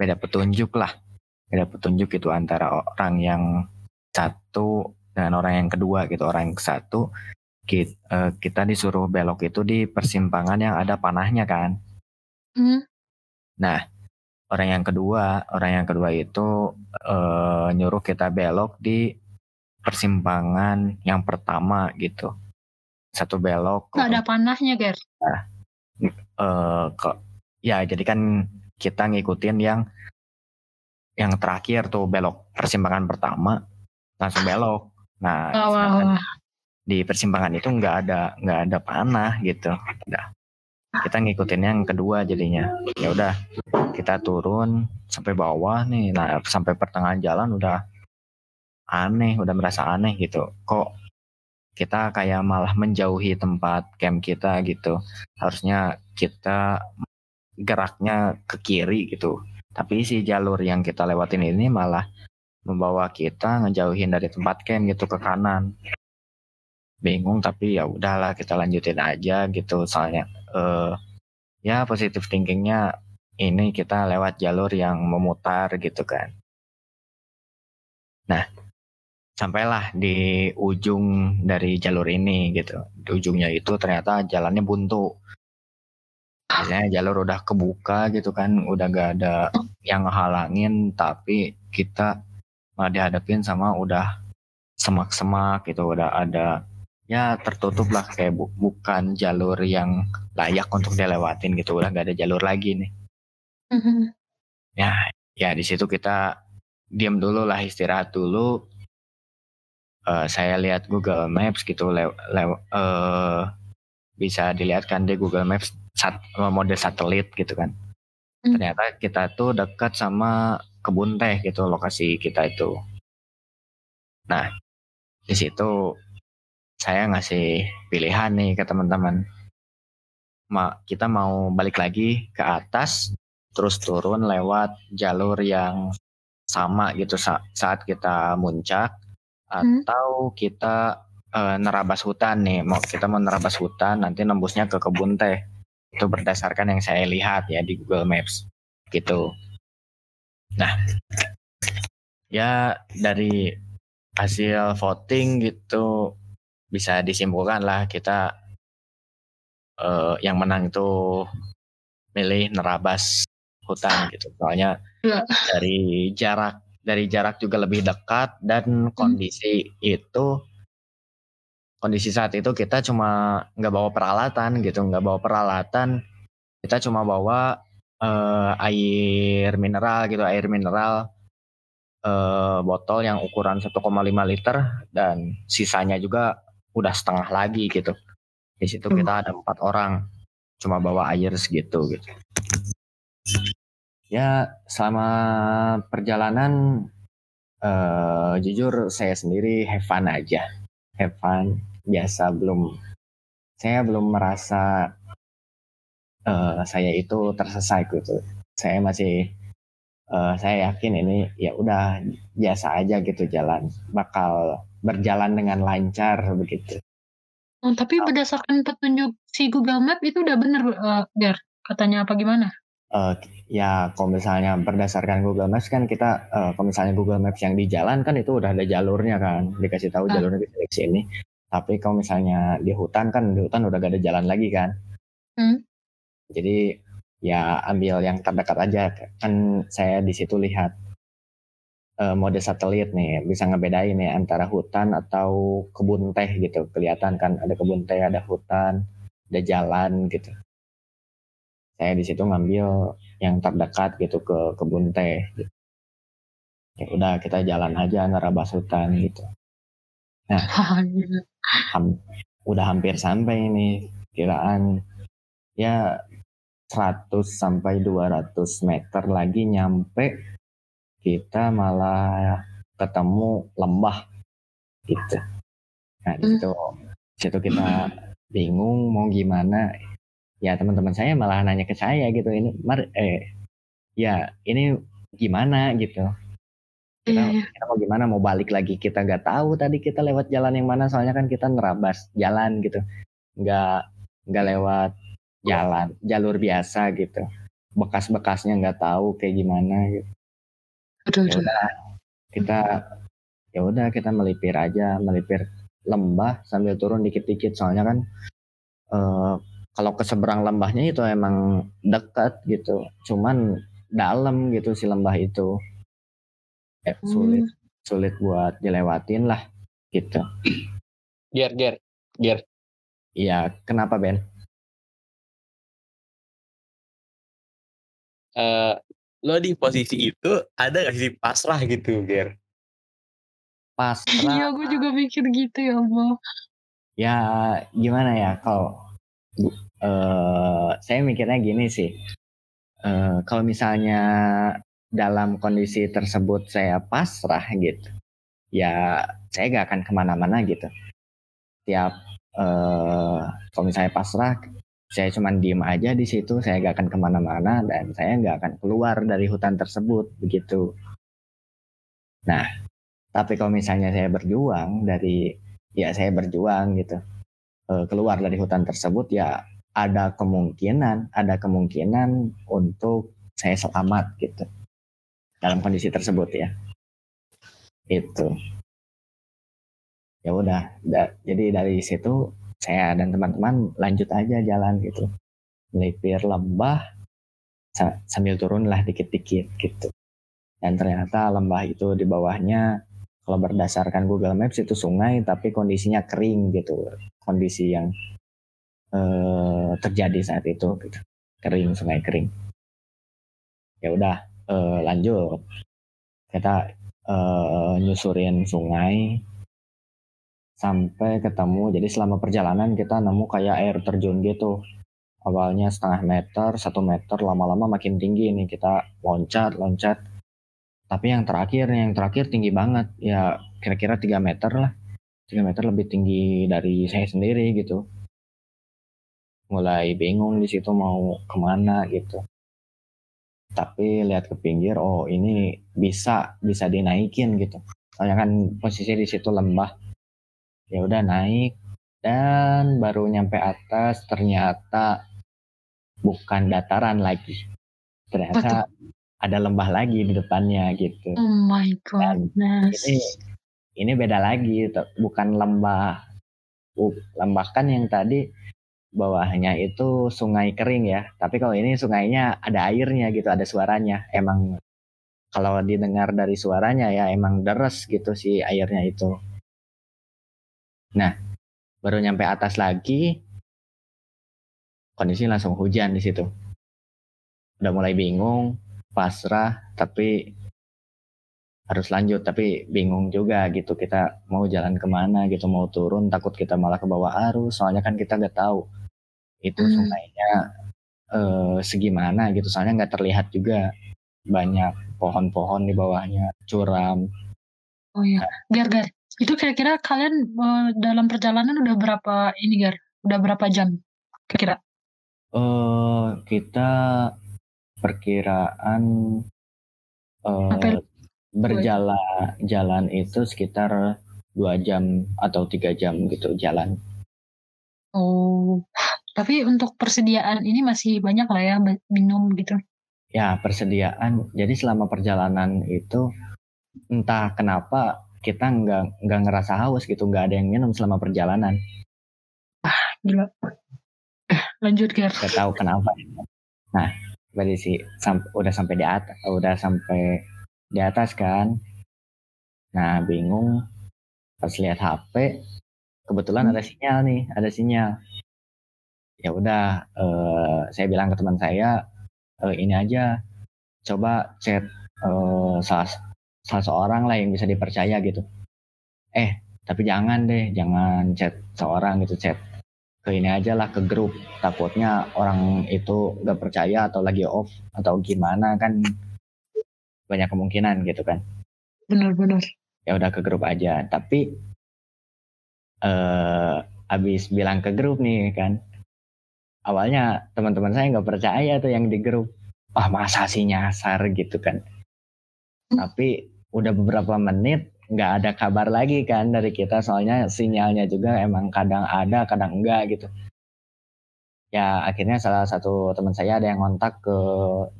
Beda petunjuk lah. Beda petunjuk itu antara orang yang satu dengan orang yang kedua gitu. Orang yang satu kita, kita disuruh belok itu di persimpangan yang ada panahnya kan. Hmm. Nah, orang yang kedua, orang yang kedua itu eh, nyuruh kita belok di persimpangan yang pertama gitu. Satu belok Nggak ada panahnya, Ger. Eh kok ya jadi kan kita ngikutin yang yang terakhir tuh belok persimpangan pertama langsung belok. Nah, sedangkan wah. di persimpangan itu nggak ada nggak ada panah gitu. Udah. Kita ngikutin yang kedua jadinya. Ya udah, kita turun sampai bawah nih. Nah, sampai pertengahan jalan udah aneh, udah merasa aneh gitu. Kok kita kayak malah menjauhi tempat camp kita gitu. Harusnya kita geraknya ke kiri gitu. Tapi si jalur yang kita lewatin ini malah membawa kita ngejauhin dari tempat camp gitu ke kanan bingung tapi ya udahlah kita lanjutin aja gitu soalnya eh ya positif thinkingnya ini kita lewat jalur yang memutar gitu kan nah sampailah di ujung dari jalur ini gitu. Di ujungnya itu ternyata jalannya buntu. Biasanya jalur udah kebuka gitu kan udah gak ada yang ngehalangin tapi kita malah dihadapin sama udah semak-semak gitu udah ada ya tertutup lah kayak bu- bukan jalur yang layak untuk dilewatin gitu udah gak ada jalur lagi nih. Mhm. ya ya di situ kita diam dulu lah istirahat dulu Eh, saya lihat Google Maps gitu lew, lew- eh, bisa dilihat kan di Google Maps sat, mode satelit gitu kan. Hmm. ternyata kita tuh dekat sama kebun teh gitu lokasi kita itu. Nah di situ saya ngasih pilihan nih ke teman-teman. Ma, kita mau balik lagi ke atas terus turun lewat jalur yang sama gitu sa- saat kita muncak Hmm. atau kita eh, nerabas hutan nih mau kita mau nerabas hutan nanti nembusnya ke kebun teh itu berdasarkan yang saya lihat ya di Google Maps gitu nah ya dari hasil voting gitu bisa disimpulkan lah kita eh, yang menang itu milih nerabas hutan gitu soalnya Ya. dari jarak dari jarak juga lebih dekat dan kondisi itu kondisi saat itu kita cuma nggak bawa peralatan gitu nggak bawa peralatan. Kita cuma bawa eh, air mineral gitu air mineral eh, botol yang ukuran 1,5 liter dan sisanya juga udah setengah lagi gitu. Di situ Hmm. kita ada empat orang cuma bawa air segitu gitu ya selama perjalanan eh, jujur saya sendiri have fun aja. Have fun. Biasa belum saya belum merasa eh, saya itu tersesat gitu. Saya masih eh, saya yakin ini ya udah biasa aja gitu jalan. Bakal berjalan dengan lancar begitu. Oh, tapi berdasarkan petunjuk si Google Map itu udah bener eh, Ger? Katanya apa gimana? Eh, ya kalau misalnya berdasarkan Google Maps kan kita eh, kalau misalnya Google Maps yang di jalan kan itu udah ada jalurnya kan dikasih tahu Ah. jalurnya di sini. Tapi kalau misalnya di hutan kan di hutan udah gak ada jalan lagi kan. Hmm. jadi ya ambil yang terdekat aja. Kan saya di situ lihat eh, mode satelit nih bisa ngebedain nih antara hutan atau kebun teh gitu. Kelihatan kan ada kebun teh ada hutan ada jalan gitu saya di situ ngambil yang terdekat gitu ke kebun teh gitu. ya udah kita jalan aja nerabas hutan gitu gila. Ham- udah hampir sampai ini kiraan ya 100 sampai 200 meter lagi nyampe kita malah ketemu lembah gitu nah di Hmm. situ situ kita bingung mau gimana ya teman-teman saya malah nanya ke saya gitu ini mar eh ya ini gimana? gitu. Kita, Iya, iya. kita mau gimana? Mau balik lagi? Kita nggak tahu tadi kita lewat jalan yang mana soalnya kan kita nerabas jalan gitu. Nggak nggak lewat jalan jalur biasa gitu. Bekas-bekasnya nggak tahu kayak gimana gitu. Aduh, ya aduh. udah kita ya udah kita melipir aja melipir lembah sambil turun dikit-dikit. Soalnya kan eh, kalau ke seberang lembahnya itu emang dekat gitu cuman dalam gitu si lembah itu eh, sulit sulit buat dilewatin lah gitu Ger, ger, ger. Iya kenapa Ben Eh, lo di posisi itu ada gak sih pasrah gitu, ger? pasrah Iya, gue juga mikir gitu ya Allah. ya gimana ya kalau eh saya mikirnya gini sih. Eh kalau misalnya dalam kondisi tersebut saya pasrah gitu ya saya gak akan ke mana-mana gitu. Tiap eh kalau misalnya pasrah saya cuman diem aja di situ saya gak akan ke mana-mana dan saya gak akan keluar dari hutan tersebut begitu. Nah tapi kalau misalnya saya berjuang dari ya saya berjuang gitu keluar dari hutan tersebut ya ada kemungkinan ada kemungkinan untuk saya selamat gitu. Dalam kondisi tersebut ya. Itu. Ya udah da- jadi dari situ saya dan teman-teman lanjut aja jalan gitu. Melipir lembah sa- sambil turun lah dikit-dikit gitu. Dan ternyata lembah itu di bawahnya kalau berdasarkan Google Maps itu sungai tapi kondisinya kering gitu. Kondisi yang eh, terjadi saat itu gitu. kering sungai kering. Ya udah eh, lanjut. Kita eh, nyusurin sungai sampai ketemu. Jadi selama perjalanan kita nemu kayak air terjun gitu. Awalnya setengah meter satu meter lama-lama makin tinggi nih. Kita loncat loncat tapi yang terakhir yang terakhir tinggi banget. Ya kira-kira 3 meter lah. 3 meter lebih tinggi dari saya sendiri gitu. Mulai bingung di situ mau ke mana gitu. Tapi lihat ke pinggir oh ini bisa bisa dinaikin gitu. Soalnya kan posisi di situ lembah. Ya udah naik dan baru nyampe atas ternyata bukan dataran lagi. Ternyata ada lembah lagi di depannya gitu. Oh my goodness. Ini ini beda lagi, bukan lembah. Lembah kan yang tadi bawahnya itu sungai kering ya. Tapi kalau ini sungainya ada airnya gitu, ada suaranya. Emang kalau didengar dari suaranya ya emang deres gitu sih airnya itu. Nah, baru nyampe atas lagi kondisi langsung hujan di situ. Udah mulai bingung, pasrah, tapi harus lanjut tapi bingung juga gitu kita mau jalan ke mana gitu mau turun takut kita malah ke bawah arus soalnya kan kita nggak tahu itu Hmm. sungainya eh, segimana gitu soalnya nggak terlihat juga banyak pohon-pohon di bawahnya curam Oh iya, Gar, Gar. Itu kira-kira kalian eh, dalam perjalanan udah berapa ini, Gar? Udah berapa jam? Kira-kira? eh kita perkiraan eh, berjalan jalan itu sekitar dua jam atau tiga jam gitu jalan Oh, tapi untuk persediaan ini masih banyak lah ya minum gitu. ya persediaan jadi selama perjalanan itu entah kenapa kita nggak nggak ngerasa haus gitu nggak ada yang minum selama perjalanan Gila. Eh, lanjut, Gar. nggak tahu kenapa nah berarti sih sam- udah sampai di atas udah sampai di atas kan? Nah bingung. Pas lihat HP kebetulan Hmm. ada sinyal nih ada sinyal. Ya udah eh, saya bilang ke teman saya eh, ini aja coba chat eh, salah salah seorang lah yang bisa dipercaya gitu. Eh tapi jangan deh jangan chat seorang gitu chat ke ini aja lah ke grup. Takutnya orang itu gak percaya atau lagi off atau gimana kan banyak kemungkinan gitu kan. Bener-bener. ya udah ke grup aja. Tapi eh abis bilang ke grup nih kan awalnya teman-teman saya nggak percaya tuh yang di grup. Ah masa sih nyasar gitu kan. Tapi udah beberapa menit nggak ada kabar lagi kan dari kita soalnya sinyalnya juga emang kadang ada kadang enggak gitu. Ya akhirnya salah satu teman saya ada yang kontak ke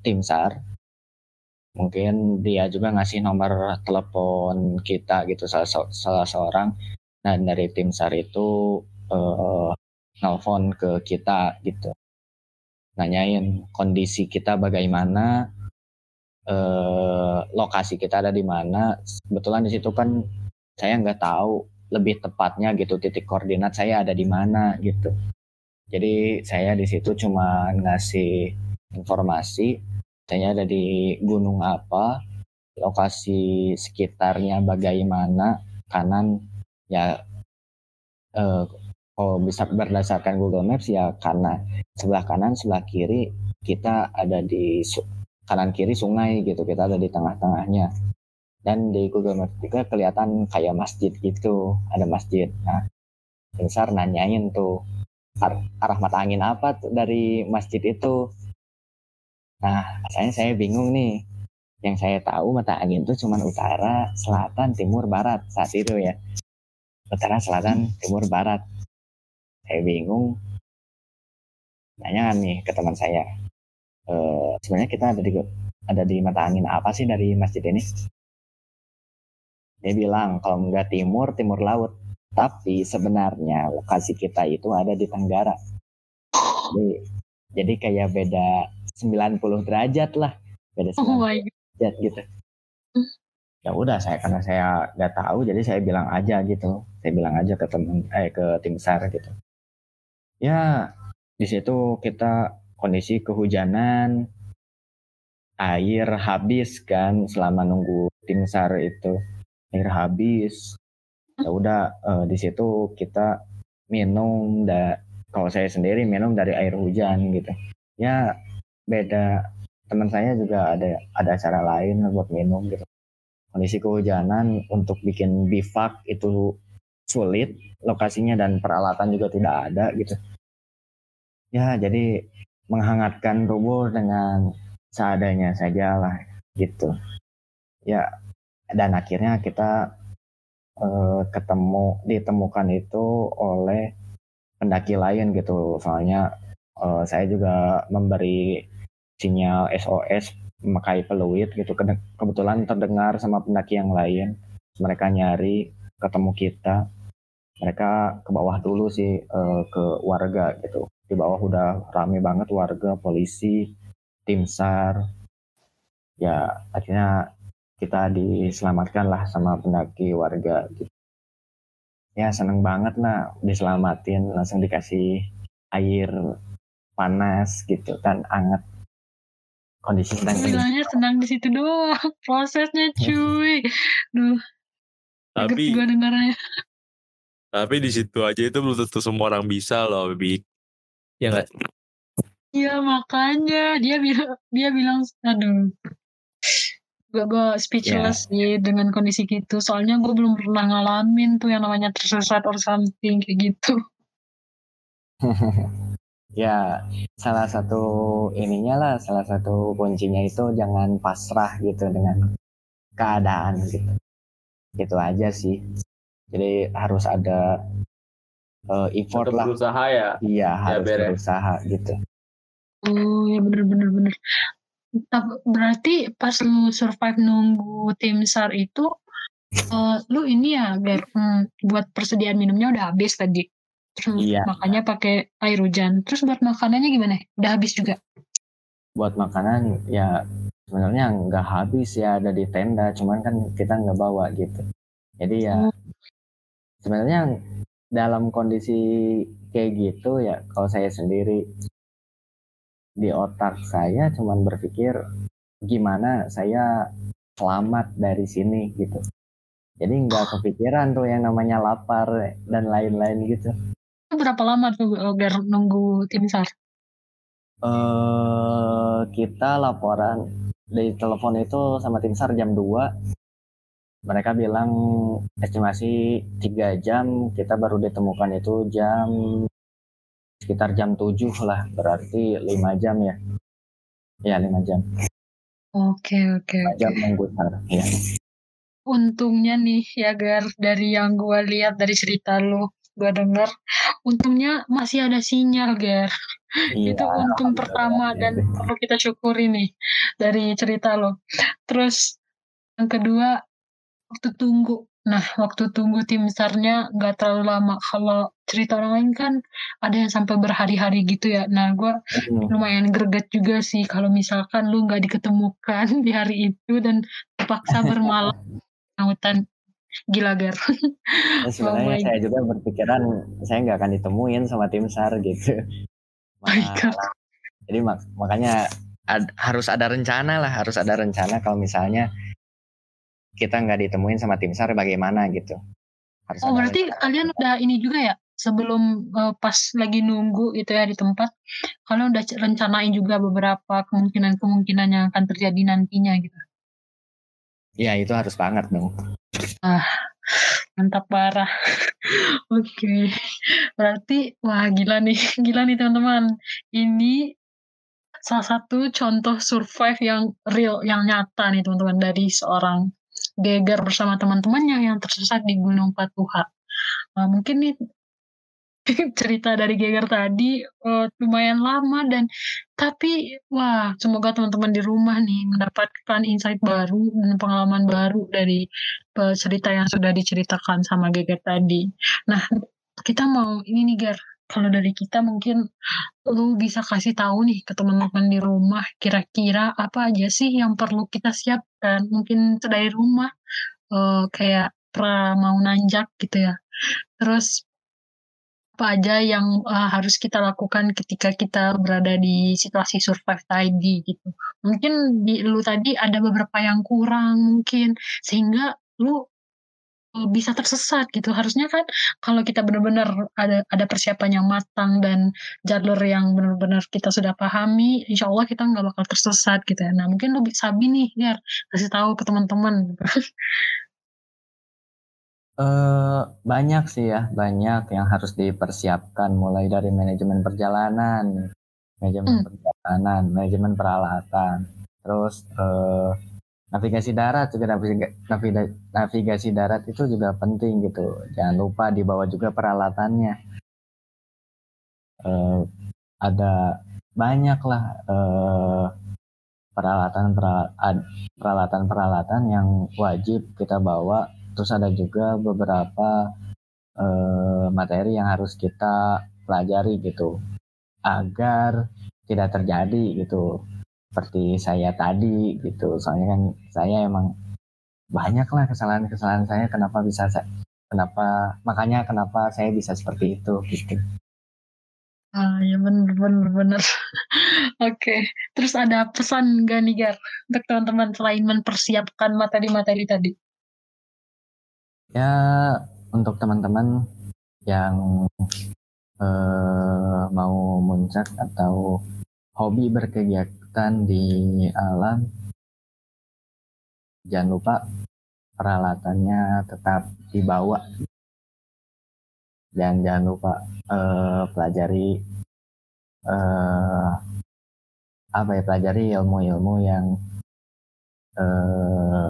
tim SAR mungkin dia juga ngasih nomor telepon kita gitu salah salah seorang. Dan dari tim SAR itu eh, nelfon ke kita gitu. Nanyain kondisi kita bagaimana eh, lokasi kita ada di mana. Kebetulan di situ kan saya nggak tahu lebih tepatnya gitu titik koordinat saya ada di mana gitu. Jadi saya di situ cuma ngasih informasi saya ada di gunung apa lokasi sekitarnya bagaimana kanan ya eh, kalau bisa berdasarkan Google Maps ya karena sebelah kanan sebelah kiri kita ada di kanan kiri sungai gitu kita ada di tengah-tengahnya. Dan di Google Maps juga kelihatan kayak masjid gitu ada masjid. Nah besar nanyain tuh ar- arah mata angin apa tuh dari masjid itu? Nah saya saya bingung nih. Yang saya tahu mata angin itu cuma utara selatan timur barat saat itu ya. Utara selatan timur barat. Saya bingung. Nanya nih ke teman saya eh sebenarnya kita ada di ada di mata angin apa sih dari masjid ini? Dia bilang kalau nggak timur timur laut. Tapi sebenarnya lokasi kita itu ada di tenggara. Jadi, jadi kayak beda 90 derajat lah. Beda 90 Oh derajat gitu. Ya udah saya karena saya nggak tahu jadi saya bilang aja gitu. Saya bilang aja ke temen eh ke tim sar gitu. Ya di situ kita kondisi kehujanan air habis kan selama nunggu tim sar itu. Air habis. Ya udah eh, di situ kita minum da kalau saya sendiri minum dari air hujan gitu. Ya beda. Teman saya juga ada ada cara lain buat minum gitu. Kondisi kehujanan untuk bikin bivak itu sulit lokasinya dan peralatan juga tidak ada gitu. Ya jadi menghangatkan tubuh dengan seadanya saja lah gitu ya dan akhirnya kita eh, ketemu ditemukan itu oleh pendaki lain gitu soalnya eh, saya juga memberi sinyal SOS memakai peluit gitu. Kebetulan terdengar sama pendaki yang lain. Mereka nyari, ketemu kita. Mereka ke bawah dulu sih eh, ke warga gitu. Di bawah udah rame banget warga, polisi, tim SAR. Ya akhirnya kita diselamatkan lah sama pendaki warga gitu. Ya seneng banget lah diselamatin langsung dikasih air panas gitu kan anget kondisi sedang Gue bilangnya senang di situ doang prosesnya cuy. Duh, Tapi gue dengarnya. tapi di situ aja itu belum tentu semua orang bisa loh, Bi. Ya nggak? Iya makanya. Dia bilang dia bilang aduh gue gue speechless sih dengan kondisi gitu. Soalnya gue belum pernah ngalamin tuh yang namanya tersesat or something kayak gitu. Ya salah satu ininya lah salah satu kuncinya itu jangan pasrah gitu dengan keadaan gitu. Gitu aja sih. Jadi harus ada eh, effort Tetap lah. berusaha ya. iya harus Ber ya. berusaha gitu. Oh ya bener bener bener. Tapi berarti pas lu survive nunggu tim sar itu eh, lu ini ya Ger, hmm, buat persediaan minumnya udah habis tadi. Terus Iya. makanya pakai air hujan. Terus buat makanannya gimana? Udah habis juga? Buat makanan ya sebenarnya nggak habis ya ada di tenda. Cuman kan kita nggak bawa gitu. Jadi ya Oh. sebenarnya dalam kondisi kayak gitu ya kalau saya sendiri di otak saya cuman berpikir gimana saya selamat dari sini? gitu. Jadi nggak kepikiran tuh yang namanya lapar dan lain-lain gitu. Itu berapa lama tuh eh, Ger nunggu tim sar? Eh kita laporan di telepon itu sama tim SAR jam 2 mereka bilang estimasi 3 jam kita baru ditemukan itu jam sekitar jam 7 lah berarti 5 jam ya. Ya 5 jam. Oke oke 5 jam nunggu SAR ya. Untungnya nih ya Gar dari yang gua lihat dari cerita lu gua denger untungnya masih ada sinyal Gar iya itu untung pertama dan perlu kita syukuri nih dari cerita lo terus yang kedua waktu tunggu. Nah waktu tunggu tim sarnya nggak terlalu lama. Kalau cerita orang lain kan ada yang sampai berhari-hari gitu ya. Nah Hmm. lumayan greget juga sih kalau misalkan lu nggak diketemukan di hari itu dan terpaksa bermalam di hutan. Gila Gar. Ya, sebenarnya Oh saya juga berpikiran saya nggak akan ditemuin sama tim SAR gitu. God. Malah- jadi mak- makanya ad- harus ada rencana lah, harus ada rencana kalau misalnya kita nggak ditemuin sama tim SAR bagaimana gitu. Harus Oh berarti kalian udah ini juga ya sebelum eh, pas lagi nunggu gitu ya di tempat kalian udah rencanain juga beberapa kemungkinan-kemungkinan yang akan terjadi nantinya gitu. Ya itu harus banget dong. Mantap parah. Oke. Berarti wah gila nih, gila nih teman-teman. Ini salah satu contoh survive yang real, yang nyata nih teman-teman dari seorang Geger bersama teman-temannya yang tersesat di Gunung Patuha. Nah, mungkin nih cerita dari Geger tadi eh, lumayan lama dan tapi wah semoga teman-teman di rumah nih mendapatkan insight baru dan pengalaman baru dari eh, cerita yang sudah diceritakan sama Geger tadi. Nah kita mau ini nih Ger kalau dari kita mungkin lu bisa kasih tahu nih ke teman-teman di rumah kira-kira apa aja sih yang perlu kita siapkan mungkin dari rumah eh, kayak pra mau nanjak gitu ya. Terus apa aja yang eh, harus kita lakukan ketika kita berada di situasi survive tadi gitu. Mungkin di lu tadi ada beberapa yang kurang mungkin sehingga lu bisa tersesat gitu harusnya kan kalau kita benar-benar ada ada persiapan yang matang dan jalur yang benar-benar kita sudah pahami insya Allah kita nggak bakal tersesat gitu ya nah mungkin lu bisa Sabi nih biar kasih tahu ke teman-teman. Eh banyak sih ya, banyak yang harus dipersiapkan mulai dari manajemen perjalanan, manajemen Hmm. perjalanan, manajemen peralatan, terus eh, navigasi darat juga naviga- navida- navigasi darat itu juga penting gitu. Jangan lupa dibawa juga peralatannya. Eh, ada banyak lah eh, peralatan peralatan peralatan yang wajib kita bawa terus ada juga beberapa eh, materi yang harus kita pelajari gitu agar tidak terjadi gitu seperti saya tadi gitu soalnya kan saya emang banyak lah kesalahan-kesalahan saya kenapa bisa saya, kenapa makanya kenapa saya bisa seperti itu gitu Ah ya bener bener bener. Oke, terus ada pesan gak nih Gar untuk teman-teman selain mempersiapkan materi-materi tadi? Ya untuk teman-teman yang eh, mau muncak atau hobi berkegiatan di alam, jangan lupa peralatannya tetap dibawa. Dan jangan lupa uh, pelajari uh, apa ya pelajari ilmu-ilmu yang uh,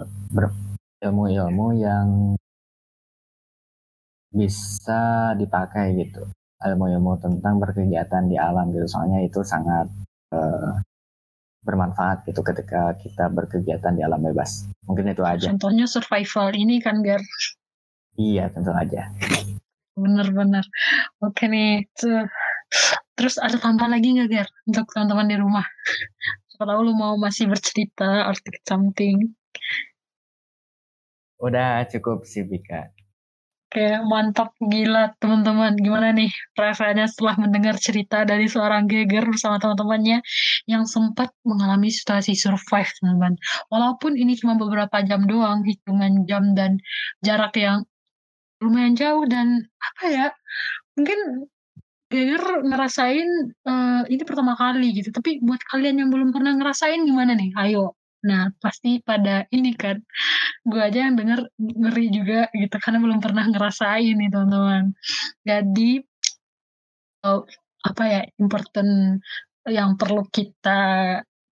ilmu-ilmu yang bisa dipakai gitu. Ilmu-ilmu tentang berkegiatan di alam gitu. Soalnya itu sangat uh, bermanfaat gitu ketika kita berkegiatan di alam bebas. Mungkin itu aja. Contohnya survival ini kan Gar? Iya tentu aja. Bener-bener oke nih tuh. terus ada tambah lagi nggak Ger untuk teman-teman di rumah? Siapa tahu lu mau masih bercerita or something. Udah cukup sih Bika Oke, mantap gila teman-teman. Gimana nih perasaannya setelah mendengar cerita dari seorang Geger bersama teman-temannya yang sempat mengalami situasi survive, teman-teman. Walaupun ini cuma beberapa jam doang, hitungan jam dan jarak yang lumayan jauh dan apa ya mungkin Geger ngerasain uh, ini pertama kali gitu tapi buat kalian yang belum pernah ngerasain gimana nih ayo nah pasti pada ini kan gue aja yang denger ngeri juga gitu karena belum pernah ngerasain nih teman-teman. Jadi uh, apa ya important yang perlu kita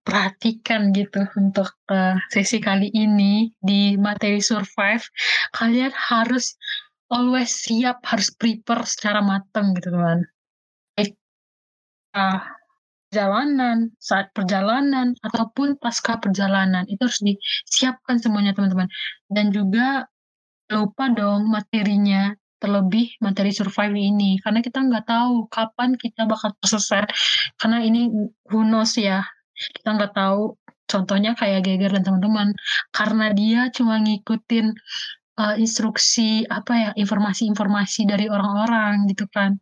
perhatikan gitu untuk uh, sesi kali ini di materi survive kalian harus always siap harus prepare secara matang gitu teman uh, perjalanan saat perjalanan ataupun pasca perjalanan. Itu harus disiapkan semuanya teman-teman. Dan juga lupa dong materinya terlebih materi survive ini. Karena kita nggak tahu kapan kita bakal tersesat. Karena ini who knows ya. Kita nggak tahu. Contohnya kayak Geger dan teman-teman. Karena dia cuma ngikutin uh, instruksi apa ya informasi-informasi dari orang-orang gitu kan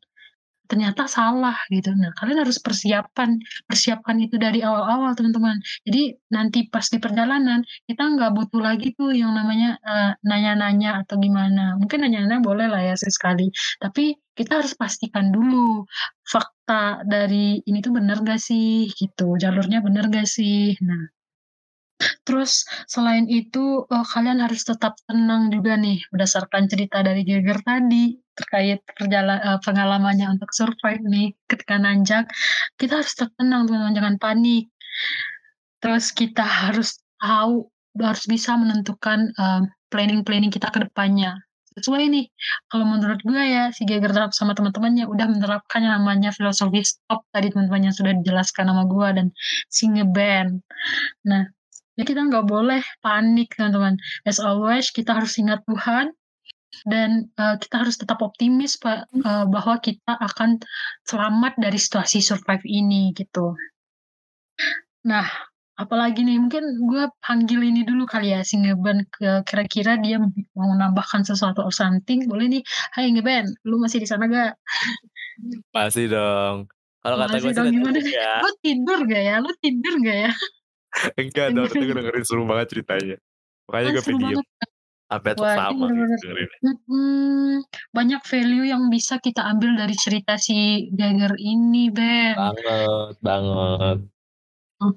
ternyata salah gitu. Nah, kalian harus persiapan, persiapkan itu dari awal-awal teman-teman. Jadi nanti pas di perjalanan kita nggak butuh lagi tuh yang namanya uh, nanya-nanya atau gimana. Mungkin nanya-nanya boleh lah ya sekali. Tapi kita harus pastikan dulu fakta dari ini tuh benar gak sih gitu, jalurnya benar gak sih. Nah, Terus selain itu uh, kalian harus tetap tenang juga nih berdasarkan cerita dari Geger tadi terkait perjala uh, pengalamannya untuk survive nih ketika nanjak. Kita harus tenang teman-teman jangan panik. Terus kita harus tahu harus bisa menentukan planning planning-planning kita ke depannya. Sesuai nih, kalau menurut gue ya si Geger sama teman-temannya udah menerapkan yang namanya filosofi stop tadi teman-teman yang sudah dijelaskan sama gue dan si ngeband. Nah, Ya kita nggak boleh panik teman-teman. As always kita harus ingat Tuhan dan uh, kita harus tetap optimis Pak uh, bahwa kita akan selamat dari situasi survive ini gitu. Nah, apalagi nih mungkin gue panggil ini dulu kali ya si Ngeben kira-kira dia mau menambahkan sesuatu or something. Boleh nih. Hai Ngeben lu masih di sana gak masih dong. Kalau kata gue sih gimana? ya. lu tidur gak ya? Lu tidur gak ya? Enggak dong, tapi gue dengerin seru banget ceritanya. Makanya gue video. Apa itu sama dengerin. banyak value yang bisa kita ambil dari cerita si Gager ini, Ben. Banget, banget. Hmm.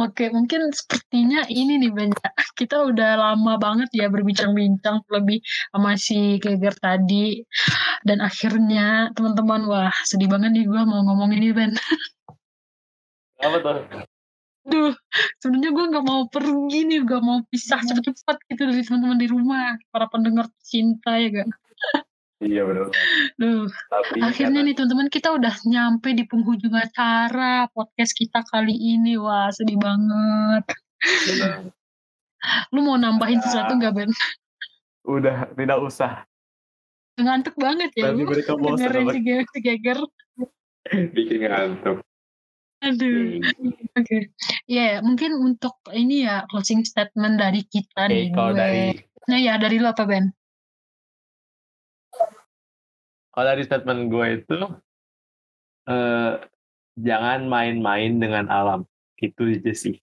Oke, mungkin sepertinya ini nih Ben. Kita udah lama banget ya berbincang-bincang lebih sama si Geger tadi. Dan akhirnya teman-teman, wah sedih banget nih gue mau ngomong ini Ben. Apa tuh? Duh, sebenarnya gue nggak mau pergi nih, gak mau pisah cepet-cepet gitu dari teman-teman di rumah, para pendengar cinta ya gak? Iya benar. Duh, Tapi akhirnya karena- nih teman-teman kita udah nyampe di penghujung acara podcast kita kali ini. Wah, sedih banget. Benar. Lu mau nambahin Ya. sesuatu nggak, Ben? udah tidak usah Ngantuk banget ya nanti lu. Dengerin si Geger. bikin ngantuk. Aduh. Oke. Ya, mungkin untuk ini ya closing statement dari kita Oke, nih kalau gue. dari Nah ya dari lu apa Ben? kalau dari statement gue itu eh jangan main-main dengan alam. Itu aja sih.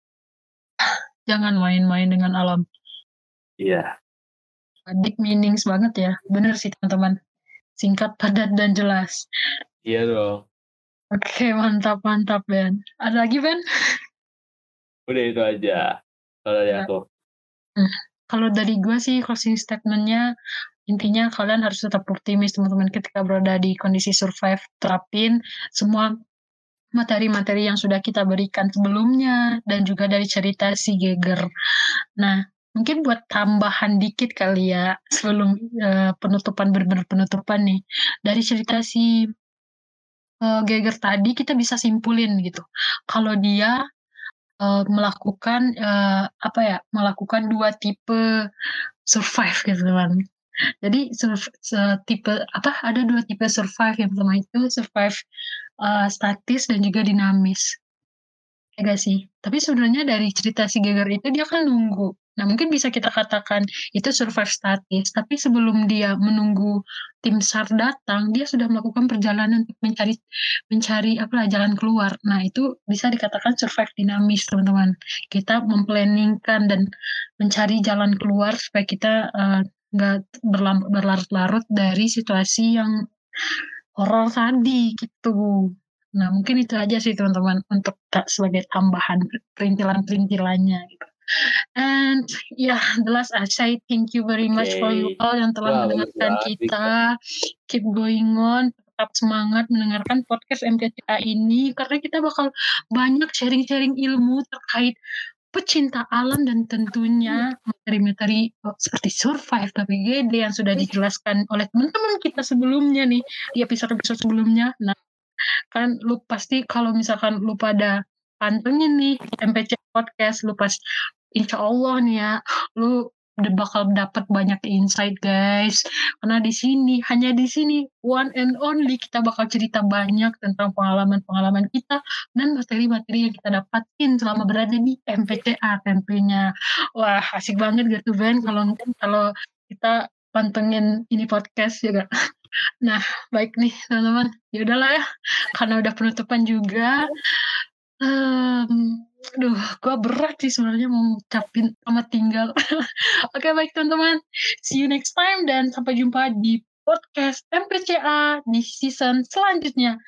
Jangan main-main dengan alam. Iya. Deep meanings banget ya. Bener sih teman-teman. Singkat, padat, dan jelas. Iya dong. Oke, mantap, mantap Ben. Ada lagi Ben? Udah itu aja. Kalau dari Ya. aku. Kalau dari gue sih closing statementnya intinya kalian harus tetap optimis teman-teman ketika berada di kondisi survive terapin semua materi-materi yang sudah kita berikan sebelumnya dan juga dari cerita si Geger. Nah, mungkin buat tambahan dikit kali ya sebelum eh, penutupan benar-benar penutupan nih dari cerita si eh, Geger tadi kita bisa simpulin gitu. Kalau dia eh, melakukan eh, apa ya melakukan dua tipe survive gitu kan jadi tipe apa ada dua tipe survive yang pertama itu survive eh, statis dan juga dinamis ya gak sih tapi sebenarnya dari cerita si Geger itu dia kan nunggu. Nah mungkin bisa kita katakan itu survive statis tapi sebelum dia menunggu tim SAR datang dia sudah melakukan perjalanan untuk mencari mencari apa jalan keluar. Nah itu bisa dikatakan survive dinamis teman-teman. Kita memplanningkan dan mencari jalan keluar supaya kita eh, nggak berlam- berlarut-larut dari situasi yang horor tadi gitu. Nah mungkin itu aja sih teman-teman untuk ta- sebagai tambahan perintilan-perintilannya gitu. And yeah, the last I say thank you very much for you all yang telah Wah, mendengarkan banget, kita. Keep going on, tetap semangat mendengarkan podcast MTCA ini karena kita bakal banyak sharing-sharing ilmu terkait pecinta alam dan tentunya materi-materi oh, seperti survive PPGD yang sudah dijelaskan oleh teman-teman kita sebelumnya nih di episode-episode sebelumnya. Nah, kan lu pasti kalau misalkan lu pada pantengin nih MPC podcast lu pas insya Allah nih ya lu udah bakal dapat banyak insight guys. Karena di sini hanya di sini one and only kita bakal cerita banyak tentang pengalaman-pengalaman kita dan materi-materi yang kita dapatin selama berada di MPCA tentunya wah asik banget gitu Ben. Kalau kalau kita pantengin ini podcast juga nah baik nih teman-teman ya udahlah ya karena udah penutupan juga Em, Duh, gua berat sih sebenarnya mau ngucapin sama tinggal. Oke, baik teman-teman. See you next time dan sampai jumpa di podcast MPCA di season selanjutnya.